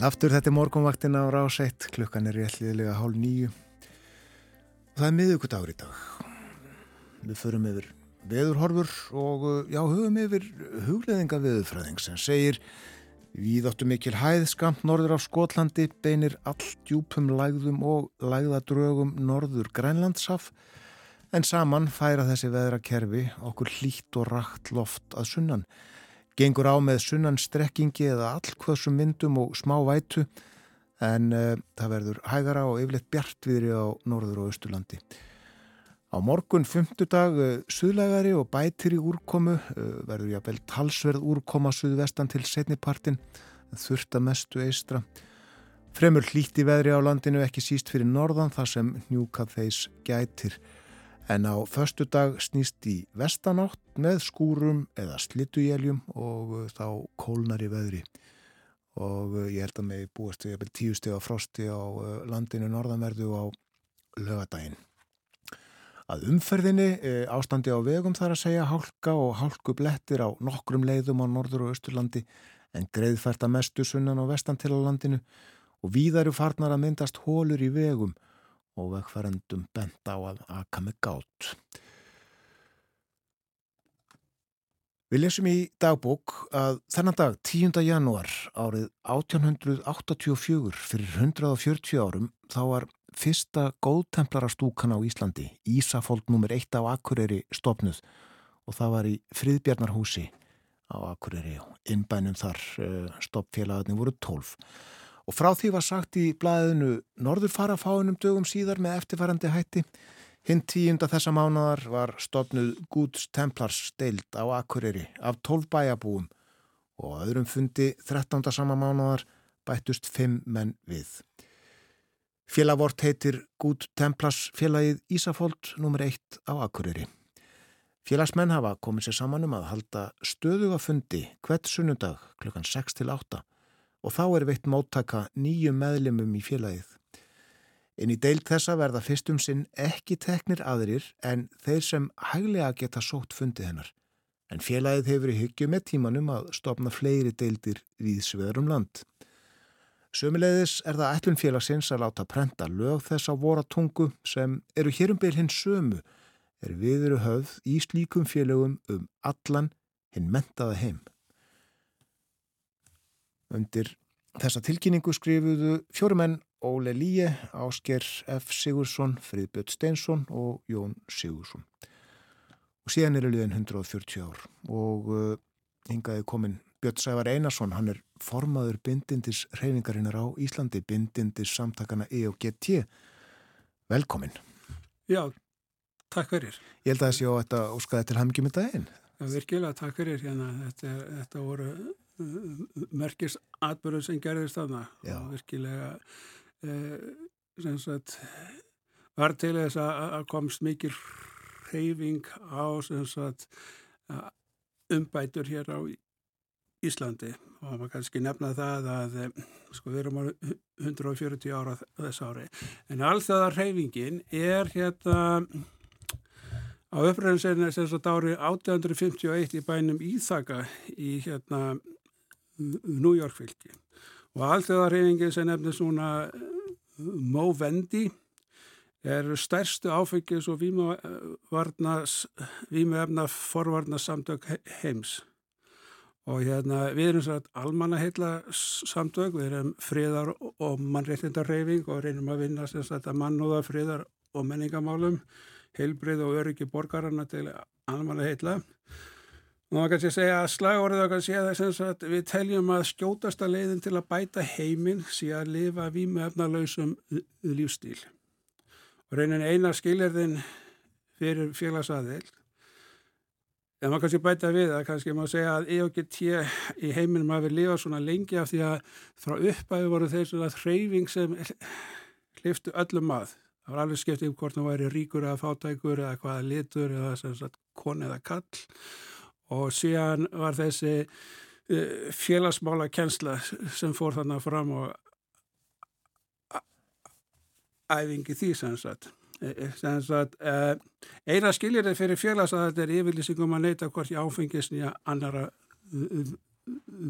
Aftur, þetta er morgunvaktin á ráseitt, klukkan er réttliðilega hálf nýju. Það er miðugut ár í dag. Við förum yfir veðurhorfur og já, hugum yfir hugleðinga veðurfræðing sem segir Við áttu mikil hæð skamt norður á Skotlandi, beinir all djúpum lægðum og lægðadrögum norður Grænlandsaf en saman færa þessi veðrakerfi okkur hlýtt og rætt loft að sunnan gengur á með sunnan strekkingi eða allkvöðsum vindum og smá vætu en uh, það verður hægara og yfirleitt bjartviðri á norður og austurlandi. Á morgun fymtudag uh, suðlægari og bætir í úrkomu uh, verður jáfnvel talsverð úrkoma suðvestan til setnipartin þurft að mestu eistra. Fremur hlíti veðri á landinu ekki síst fyrir norðan þar sem njúkað þeis gætir en á förstu dag snýst í vestanátt með skúrum eða slittujeljum og uh, þá kólnar í veðri og uh, ég held að mig búist við tíu steg á frosti á uh, landinu norðanverðu á lögadaginn. Að umferðinni ástandi á vegum þar að segja hálka og hálku blettir á nokkrum leiðum á norður og austurlandi en greiðfært að mestu sunnan og vestan til á landinu og víðaru farnar að myndast hólur í vegum og vegfærendum bent á að aka með gátt. Við lesum í dagbók að þennan dag 10. janúar árið 1884 fyrir 140 árum þá var fyrsta góðtemplarastúkan á Íslandi, Ísafold nr. 1 á Akureyri stopnuð og það var í Friðbjarnarhúsi á Akureyri og innbænum þar eh, stoppfélagaðni voru 12. Og frá því var sagt í blæðinu Norður fara fáinum dögum síðar með eftirfærandi hætti. Hinn tíunda þessa mánadar var stopnuð Guds Templars steild á Akureyri af 12 bæjabúum og öðrum fundi 13. sama mánadar bættust 5 menn við. Félagvort heitir Gud Templars félagið Ísafold nr. 1 á Akureyri. Félagsmenn hafa komið sér saman um að halda stöðuga fundi hvert sunnundag klukkan 6 til 8 og þá er veitt móttaka nýju meðlemum í félagið. Inn í deild þessa verða fyrstum sinn ekki teknir aðrir en þeir sem hæglega geta sótt fundið hennar. En félagið hefur í hyggju með tímanum að stopna fleiri deildir viðsveður um land. Sömulegðis er það ætlun félagsins að láta prenta lög þess á voratungu sem eru hérum beil hins sömu er viðuru höfð í slíkum félögum um allan hinn mentaða heim. Undir þessa tilkynningu skrifuðu fjórumenn Óle Líe, Ásker F. Sigursson, Friðbjörn Steinsson og Jón Sigursson. Og síðan eru liðin 140 ár og uh, hingaði komin Björn Sævar Einarsson, hann er formaður bindindis reyfingarinnar á Íslandi, bindindis samtakana EOGT. Velkomin. Já, takk fyrir. Ég held að sé á þetta óskaði til hamngjum í daginn. Já, virkilega takk fyrir hérna. Þetta, þetta voru merkist atbyrður sem gerðist þarna. Já. Og virkilega uh, sem sagt var til þess að komst mikil reyfing á sem sagt umbætur hér á Íslandi og maður kannski nefna það að eh, sko við erum á 140 ára þess ári en allþjóðar reyfingin er hérna á uppröðinsinni sem sagt árið 1851 í bænum Íþaka í hérna New York fylki og allþjóðarreyfingin sem nefnir svona Movendi er stærstu áfengis og vímuefna forvarna samtök heims. Og hérna við erum svona almanna heitla samtök, við erum friðar og mannréttindarreyfing og reynum að vinna að mannúða friðar og menningamálum, heilbrið og öryggi borgarana til almanna heitla og maður kannski segja að slagorðið okkar sé það sem sagt við teljum að skjótasta leiðin til að bæta heiminn sé að lifa vímuefnalausum lífstíl og reynin eina skilirðin fyrir félagsaðild En maður kannski bæta við að kannski maður segja að EOGT í heiminum hafi lifað svona lengi af því að frá uppæðu voru þeir svona hreyfing sem hliftu öllum að. Það var alveg skipt um hvort það væri ríkur eða fátækur eða hvaða litur eða sagt koni eða kall og síðan var þessi uh, félagsmála kjensla sem fór þannig fram og æfingi því sem sagt. Uh, eina skiljir þeir fyrir félags að þetta er yfirlýsingum að neyta hvort í áfengisni að annara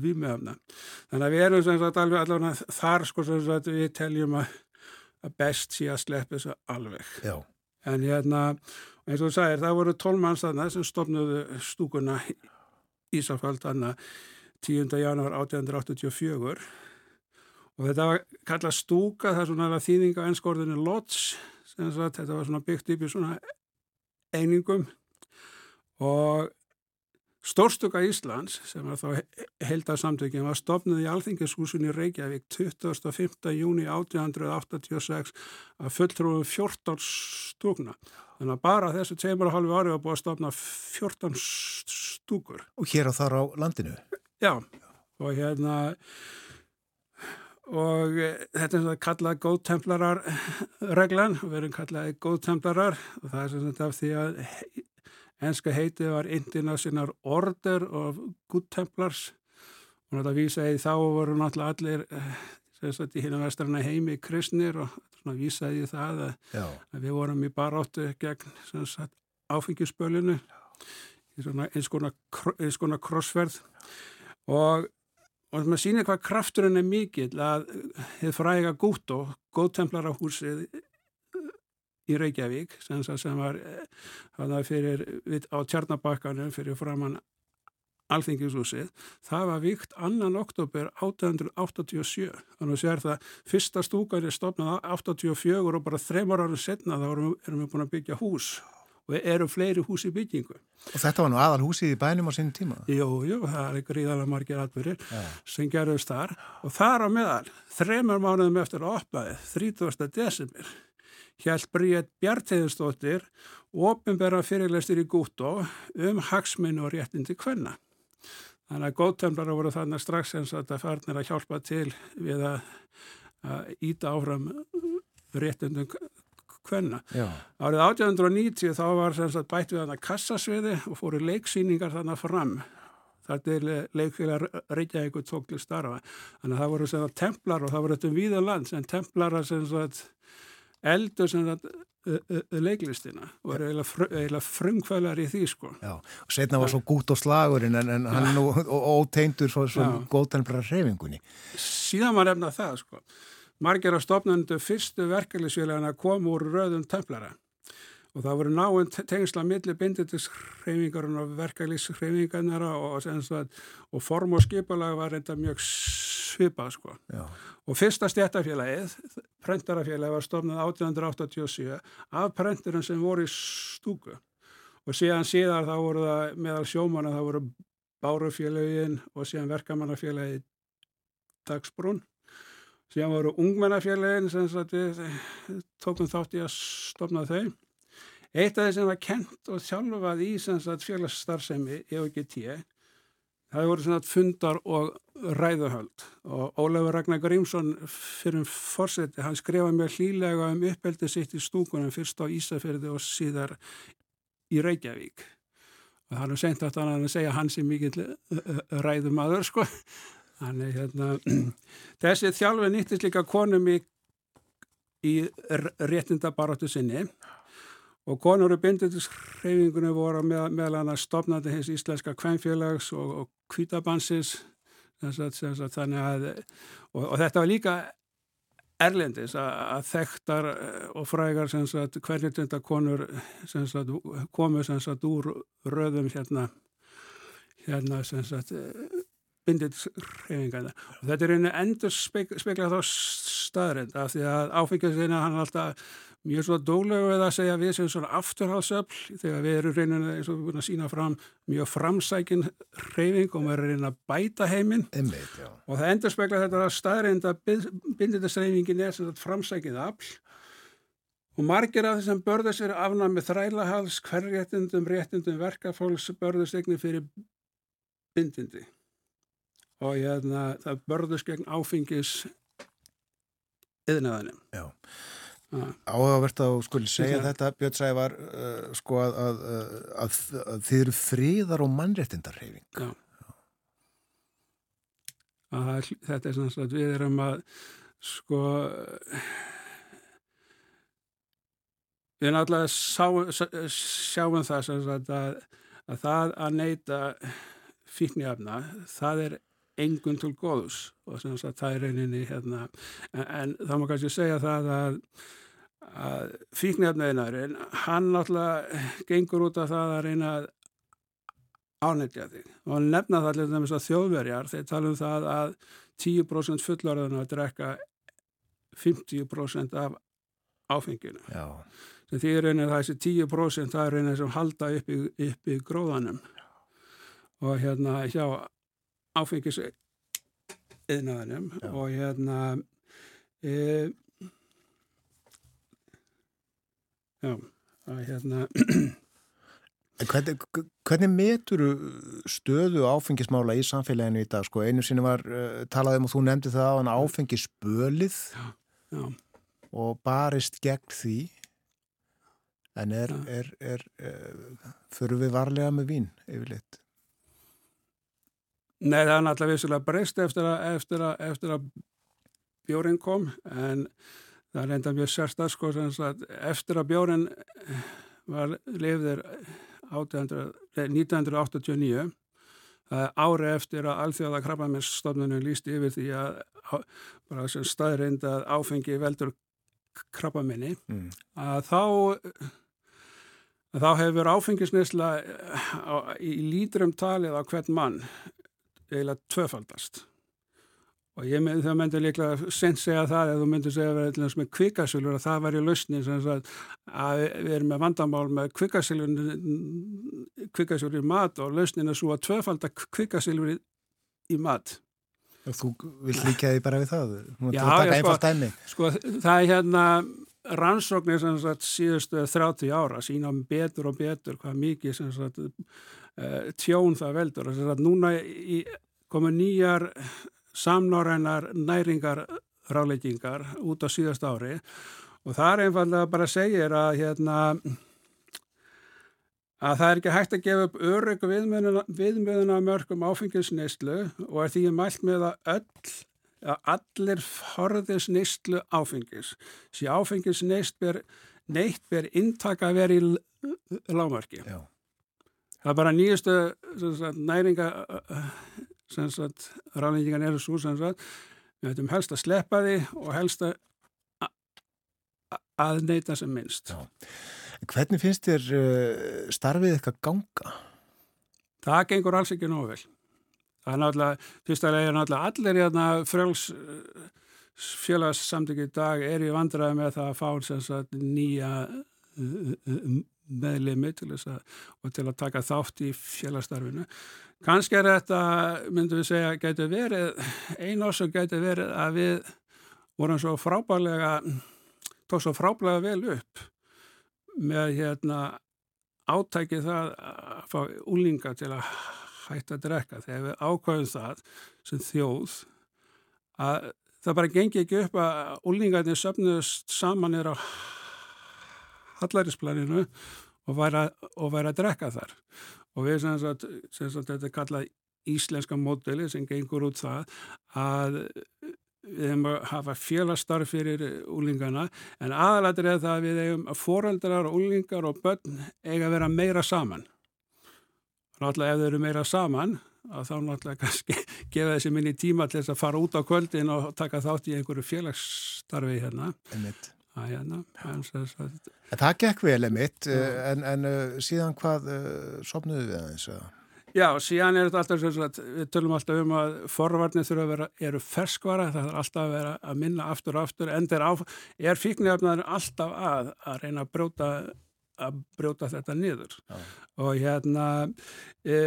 výmöfna. Þannig að við erum sem sagt alveg allavega þar sko sem sagt við teljum að, að best sé að sleppa þessu alveg. Já. En hérna, eins og þú sagir, það voru tólmanns þarna sem stofnuðu stúkuna Ísafald þarna 10. januar 1884 og þetta var kallað stúka, það er svona þýðing á ennskórðinu Lodge Sagt, þetta var svona byggt upp í svona einingum og Stórstuka Íslands sem var þá heldarsamtökin var stopnud í Alþingishúsunni Reykjavík 25. júni 1886 að fulltrúum 14 stúkna. Þannig að bara þessu tveimur og halvu ári var búið að stopna 14 stúkur. Og hér á þar á landinu? Já, og hérna og þetta er svona kallað góðtemplarar reglan, við erum kallaði góðtemplarar og það er svona af því að enska heitið var International Order of Good Templars og þetta vísaði þá voru náttúrulega allir sagt í hérna vestrarna heimi kristnir og svona vísaði það að, að við vorum í baráttu gegn sagt áfengisbölinu eins konar, konar krossverð og og maður sýnir hvað krafturinn er mikill að þið fræga gút og góðtemplarahúsið í Reykjavík sem, sem var fyrir, á Tjarnabakkanum fyrir framann Alþingishúsið, það var vikt annan oktober 1887 þannig að sér það fyrsta stúkan er stopnað 84 og bara þreymar ára setna þá erum, erum við búin að byggja hús og eru fleiri hús í byggingu. Og þetta var nú aðal húsið í bænum á sinni tíma? Jú, jú, það er gríðalega margir atbyrðir ja. sem gerðust þar og þar á meðal, þreymar mánuðum eftir að opnaði, 30. desember, hjælt Bríett Bjarteiðstóttir ofinbæra fyrirleistir í Gútó um hagsminu og réttindi kvenna. Þannig að góðtemplara voru þannig strax eins að það farnir að hjálpa til við að, að íta áfram réttindum hvenna. Árið 1890 þá var sagt, bætt við þannig kassasviði og fóru leiksýningar þannig fram. Það er leikfélag Reykjavík tók til starfa. Þannig að það voru templar og það voru þetta um víðan land sem templara sem leiklistina og er eiginlega frumkvælar í því sko. Já, og setna var svo gút á slagurinn en, en hann nú óteindur svo, svo góðtænbara reyfingunni. Síðan var efna það sko. Marger af stopnöndu fyrstu verkefliðsfélagana kom úr röðum templara og það voru náinn tengsla millir binditisreifingarinn og verkefliðsreifingarnir og, og, og form og skipulag var reynda mjög svipað sko. Já. Og fyrsta stjættafélagið, prentarafélagið var stofnað 1887 af prenturinn sem voru í stúku og síðan síðar þá voru það meðal sjómanna þá voru bárufélagin og síðan verkamannafélagið dagsbrún síðan voru ungmennafélagin sem sagt, tókum þátt í að stofna þau eitt af þeir sem var kent og sjálfað í félagsstarfsemi EOGT það voru svona fundar og ræðuhöld. Og Ólafur Ragnar Grímsson fyrir fórseti, hann skrifaði mjög hlýlega um uppeldi sitt í stúkunum fyrst á Ísafjörði og síðar í Reykjavík. Og það er sent aftur hann að segja hans er mikill ræðumadur sko. Þannig hérna, þessi þjálfi nýttist líka konum í, í réttindabaróttu sinni. og konur og bindindisreifingunni voru með, að stopnaði hins íslenska kvænfélags og, og kvítabansis þannig að og, og þetta var líka erlendis að, að þekktar og frægar hverjitunda konur sagt, komu sagt, úr röðum hérna hérna sem sagt bindindisreifingarna og þetta er einu endur spekla þá staðrind af því að áfengjast hann alltaf mjög svo dólegu við að segja við sem svona afturhalsöfl þegar við erum við búin að sína fram mjög framsækin reyfing og við erum reyninu að bæta heiminn og það endur spekla þetta að staðrind að bindindisreifingin er svona framsækið afl og margir af þessum börðus eru afnamið þrælahals, hverréttindum, réttindum verkafólks börðus egni fyrir bindindi og hérna, það börðus gegn áfengis yðnaðanum. Já. Áhugavert að skuli segja ja. þetta Björn Sævar uh, sko að, að, að, að þið eru fríðar og mannréttindarhefing Já Þetta er svona að við erum að sko við erum alltaf að sá, sjáum það að það að neyta fíknjafna það er engun til góðus og það er reyninni hérna en, en þá má kannski segja það að að fíknefnaðinarinn hann náttúrulega gengur út af það að reyna að ánætja þig. Og hann nefna það allir þess að þjóðverjar þeir tala um það að 10% fullorðan að drekka 50% af áfenginu. Því er reyna þessi 10% það reyna sem halda upp í, upp í gróðanum. Og hérna hjá áfengis eðnaðanum og hérna e, Já, að hérna... Hvernig, hvernig metur stöðu áfengismála í samfélaginu í dag? Sko, einu sinni var uh, talað um og þú nefndi það á hann áfengisbölið já, já. og barist gegn því en er, er, er, er uh, fyrir við varlega með vín yfirleitt? Nei, það er náttúrulega vissulega breyst eftir að, að, að bjóring kom en það er enda mjög sérsta sko eftir að bjórin var lifðir 1989 ári eftir að alþjóða krabbaminsstofnunum líst yfir því að staðrind að áfengi veldur krabbaminni mm. að þá að þá hefur áfengisnesla í lítrum talið á hvern mann eiginlega tvöfaldast Og ég með það myndi líklega sent segja það eða þú myndi segja að vera með kvikasölur að það var í lausni að við erum með vandamál með kvikasölur í mat og lausnin er svo að tvöfalda kvikasölur í, í mat. Og þú vil líka því bara við það? Já, já sko, sko, það er hérna rannsóknir sem sagt síðustu 30 ára sína betur og betur hvað mikið sem sagt uh, tjón það veldur og sem sagt núna í, komu nýjar samnorrænar næringar ráleikingar út á síðast ári og það er einfallega bara að segja að, hérna, að það er ekki hægt að gefa upp örygg viðmjöðuna mörgum áfengisneislu og er því mælt með að öll að allir forðis neistlu áfengis. Sér áfengis neist ber, neitt ber inntaka að vera í lámarki. Já. Það er bara nýjastu næringa ráðningan eru svo sagt við ættum helst að sleppa því og helst að aðneita sem minnst. Já. Hvernig finnst þér uh, starfið eitthvað ganga? Það gengur alls ekki nógu vel. Það er náttúrulega, fyrsta leið er náttúrulega allir í þarna frjáls uh, félagssamtöki í dag er í vandraði með það að fá sagt, nýja uh, meðlemi til þess að, og til að taka þátt í félagsstarfinu. Kanski er þetta, myndum við segja, getur verið, einn ás og getur verið að við vorum svo frábælega, tók svo frábælega vel upp með hérna átækið það að fá úlinga til að hætta að drekka. Þegar við ákvæðum það sem þjóð að það bara gengi ekki upp að úlingarnir söfnuðust saman er á hallarinsplaninu og væri að, að drekka þar og við sem sagt, sem sagt þetta er kallað íslenska módeli sem gengur út það að við hefum að hafa félagstarf fyrir úlingana en aðalatir er það að við hefum að foreldrar úlingar og börn eiga að vera meira saman. Náttúrulega ef þau eru meira saman að þá náttúrulega kannski gefa þessi minni tíma til þess að fara út á kvöldin og taka þátt í einhverju félagsstarfi hérna. Einmitt. Að, hérna en, en það gekk vel einmitt en, en síðan hvað sopnuðu við aðeins að Já, síðan er þetta alltaf svo að við tölum alltaf um að forvarnir þurfa að vera, eru ferskvara, það er alltaf að vera að minna aftur og aftur, en er, er fíknefnaður alltaf að, að reyna að brjóta, að brjóta þetta niður. Já. Og hérna, e,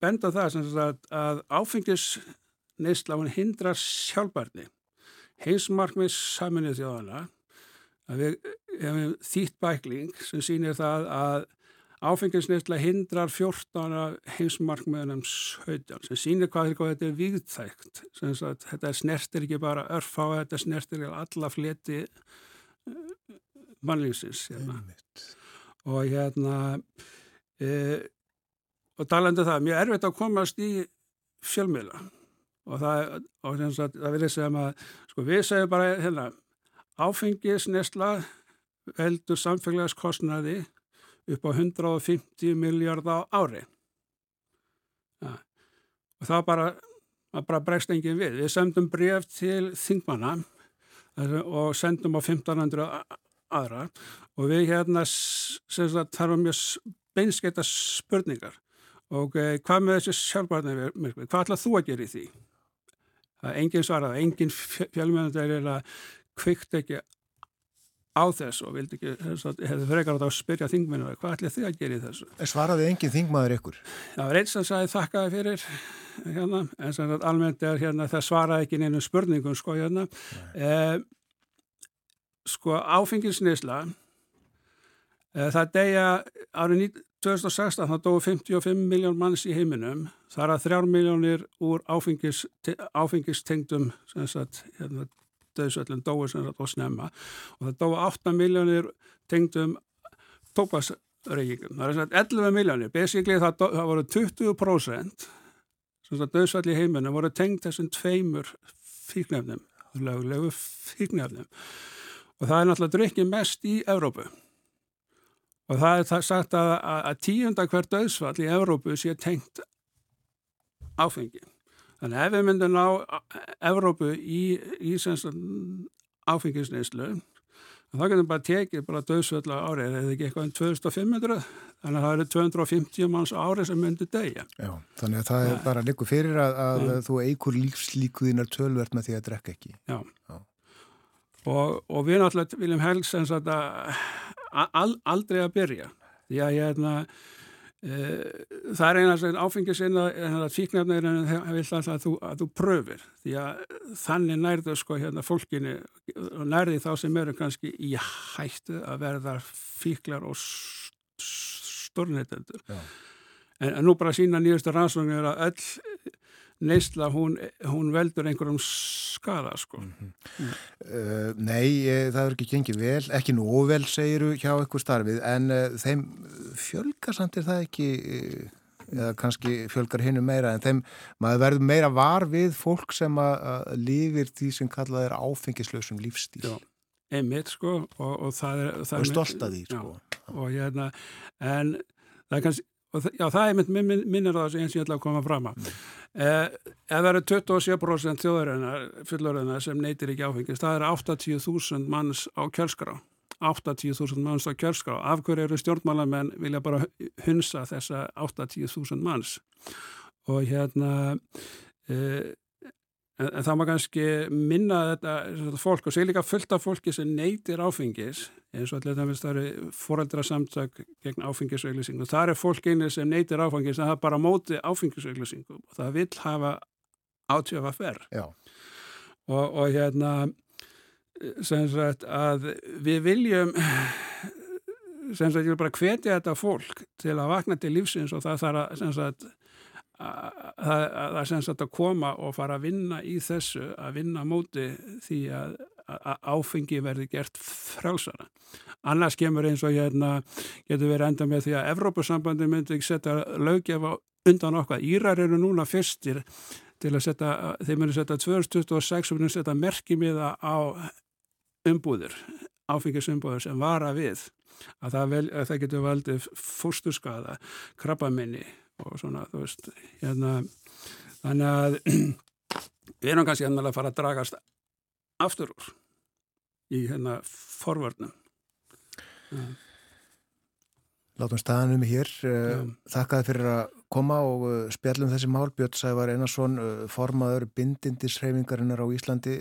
benda það sem sagt að áfengisneisla hún hindrar sjálfbarni. Heimsmarkmið saminnið þjóðana, að við hefum þýtt bækling sem sýnir það að Áfenginsneisla hindrar 14 heimsmarkmiðunum 17 sem sýnir hvað, þetta er viðtækt. Sagt, þetta snertir ekki bara örfá, þetta snertir alla fleti mannlýsins. Hérna. Og hérna, e, og talandi um það, mjög erfitt að komast í fjölmiðla og það, og sagt, það vil ég segja að, sko við segjum bara hérna, áfengisneisla heldur samfélagskostnaði upp á 150 miljardar á ári. Ja. Og það bara, bara bregst engin við. Við sendum bref til þingmanna og sendum á 1500 aðra og við hérna þarfum mjög beinskeita spurningar og eh, hvað með þessi sjálfbarnir hvað ætlað þú að gera í því? Það er engin svarað, engin fjölmjöndur er að kvikt ekki á þess og vildi ekki, hefði frekar átt að spyrja þingmennu, hvað ætli þið að gera í þessu? Svaraði engin þingmaður ykkur? Það var eins sem sagði þakkaði fyrir hérna, en sem almennt er hérna, það svaraði ekki neina spurningum sko hérna eh, sko áfengisnisla eh, það degja árið 2016 það dói 55 miljón manns í heiminum þar að þrjár miljónir úr áfengis, áfengistengdum sagt hérna döðsöllum dói var snemma og það dói 8 miljónir tengdum tópasreikingum. Það er svona 11 miljónir. Basically það, það voru 20% sem það döðsöll í heiminu voru tengd þessum tveimur fíknefnum, löglegu fíknefnum. Og það er náttúrulega drikkið mest í Evrópu. Og það er það sagt að, að, tíunda hver döðsfall í Evrópu sé tengt áfengi. Þannig ef við myndum ná Evrópu í, í áfengisneislu, þá getum bara tekið bara döðsvöldla árið, eða ekki eitthvað um 2500, þannig að það eru 250 manns árið sem myndir degja. Já, þannig að það er bara líku fyrir að, að þú eigur lífslíkuðinar tölvert með því að drekka ekki. Já, Já. Og, og við náttúrulega viljum helst að aldrei að byrja, því að ég er hérna, Eh, það er eina áfengisinn að fíknarnir vil alltaf að þú, að þú pröfir. Því að þannig nærðu sko hérna fólkinu og nærði þá sem eru kannski í hættu að verða fíklar og stórnættendur en, en nú bara sína nýjastu rannsóknir að öll neysla hún, hún veldur einhverjum skada sko mm -hmm. mm. Uh, Nei, e, það er ekki gengið vel, ekki nú vel segiru hjá eitthvað starfið en uh, þeim fjölgar samt er það ekki eða kannski fjölgar hinnu meira en þeim, maður verður meira var við fólk sem að, lifir því sem kallað er áfengislausum lífstíl Já. einmitt sko og, og það er, það og er stolt að því sko. og hérna en það er kannski það, já, það er mynd minn, minnir þessu eins og ég ætla að koma fram að eh, ef það eru 27% þjóðarinnar fullorðina sem neytir ekki áfengist það eru 80.000 manns á kjölskrá 80.000 manns á kjölskrá af hverju eru stjórnmálamenn vilja bara hunsa þessa 80.000 manns? Og hérna eh, En, en það má kannski minna þetta, þetta fólk og sé líka fullt af fólki sem neytir áfengis eins og allir það finnst það eru foreldra samtök gegn áfengisauðlýsingu. Það er fólk einnig sem neytir áfengis en það bara móti áfengisauðlýsingu og það vil hafa átjöfa ferr. Og, og hérna sem sagt að við viljum sem sagt ég vil bara hvetja þetta fólk til að vakna til lífsins og það þarf að sem sagt það er sem sagt að koma og fara að vinna í þessu, að vinna móti því að, að áfengi verði gert frálsara. Annars kemur eins og hérna getur verið enda með því að Evrópusambandi myndi ekki setja löggefa undan okkar. Írar eru núna fyrstir til að setja, þeir myndi setja 2026 og myndi setja merkimiða á umbúðir, áfengisumbúðir sem vara við að það, vel, að það getur valdið fósturskaða, krabbaminni og svona, þú veist, hérna, þannig að við erum kannski hérna að fara að dragast aftur úr í hérna forvörnum. Ja. Látum staðanum hér. Já. Þakkaði fyrir að koma og spjallum þessi mál. Björn Sævar Einarsson, formaður bindindisreifingarinnar á Íslandi,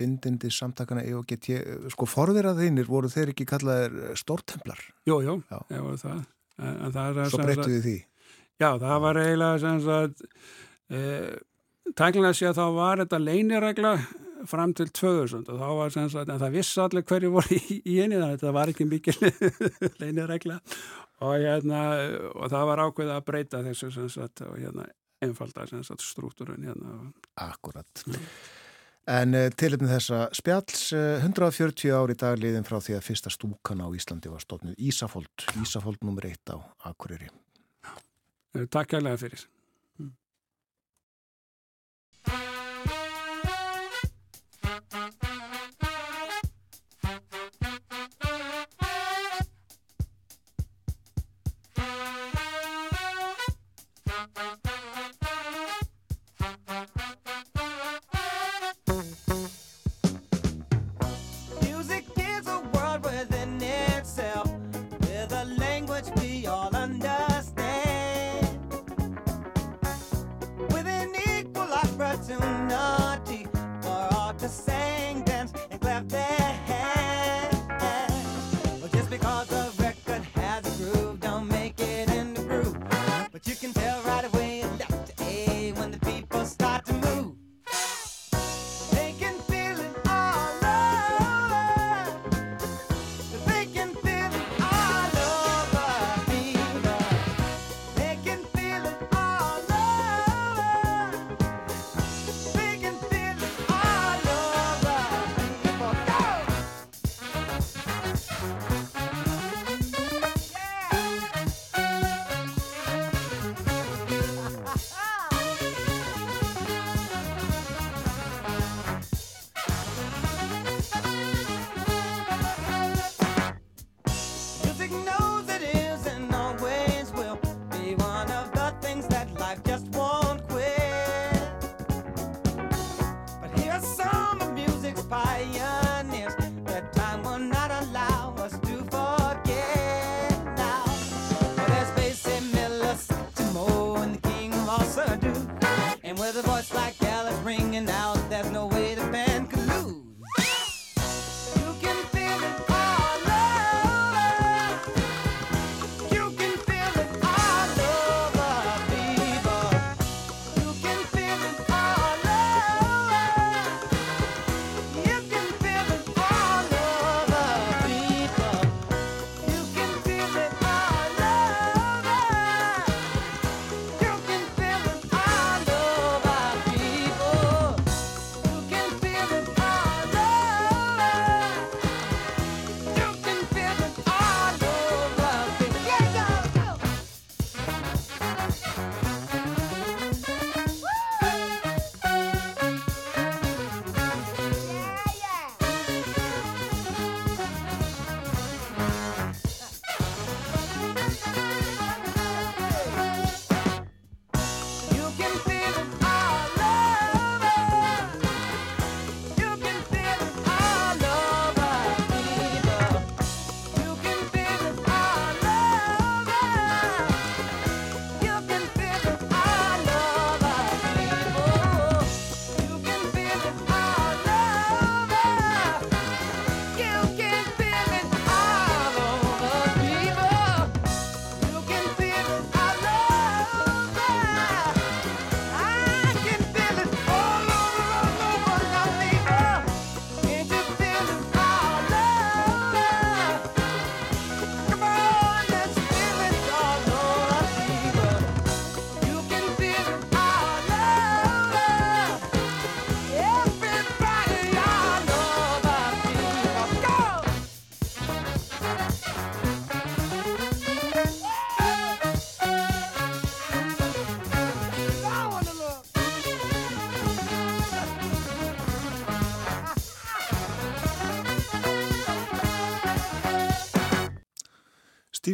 bindindis samtakana EOGT. Sko, forverað þínir voru þeir ekki kallaðir stórtemplar? Jú, Já. ég voru það. Það Svo breyttu þið því? Já, það var eiginlega sem sagt, e, tæknilega sé að þá var þetta leiniregla fram til 2000 og þá var sem sagt, en það vissi allir hverju voru í, í eini þannig að það var ekki mikil leiniregla og hérna, og það var ákveð að breyta þessu sem sagt, og hérna, einfalda sem sagt struktúrun hérna. Akkurat. En uh, tilipnið þessa spjalls, uh, 140 ári dag liðin frá því að fyrsta stúkan á Íslandi var stofnuð Ísafold, Ísafold nr. 1 á Akureyri. Takk kærlega fyrir. A voice like Alice ringing out,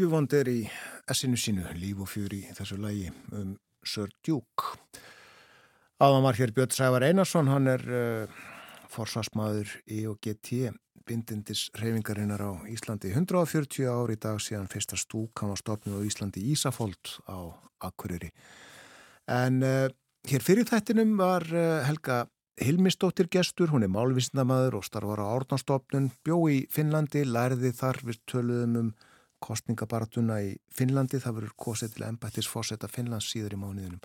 Stevie Wonder í essinu sínu, líf og fjör í þessu lægi um Sir Duke. Áðan var hér Björn Sævar Einarsson, hann er uh, forsvarsmaður í og GT bindindis reyfingarinnar á Íslandi 140 ári í dag síðan fyrsta stúk hann var stopnið á Íslandi Ísafold á Akureyri. En uh, hér fyrir þættinum var uh, Helga Hilmisdóttir gestur, hún er málvísindamæður og starfar á Árnastofnun, bjó í Finnlandi, lærði þar við töluðum um kostningabaratuna í Finnlandi, það verður kosið til ennbættis fórsetta Finnlands síður í mánuðinum,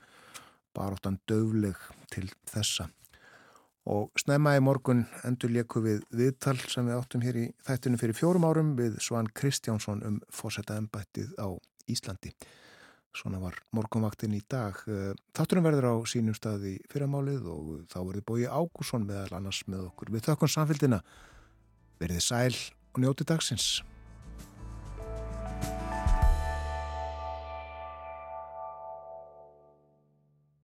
baróttan döfleg til þessa. Og snemma í morgun endur leiku við viðtal sem við áttum hér í þættinu fyrir fjórum árum við Svan Kristjánsson um fórsetta ennbættið á Íslandi. Svona var morgunvaktin í dag. Þátturum verður á sínum staði fyrramálið og þá verður bói Ágússon meðal annars með okkur. Við þökkum samfélgina. Verðið sæl og njóti dagsins.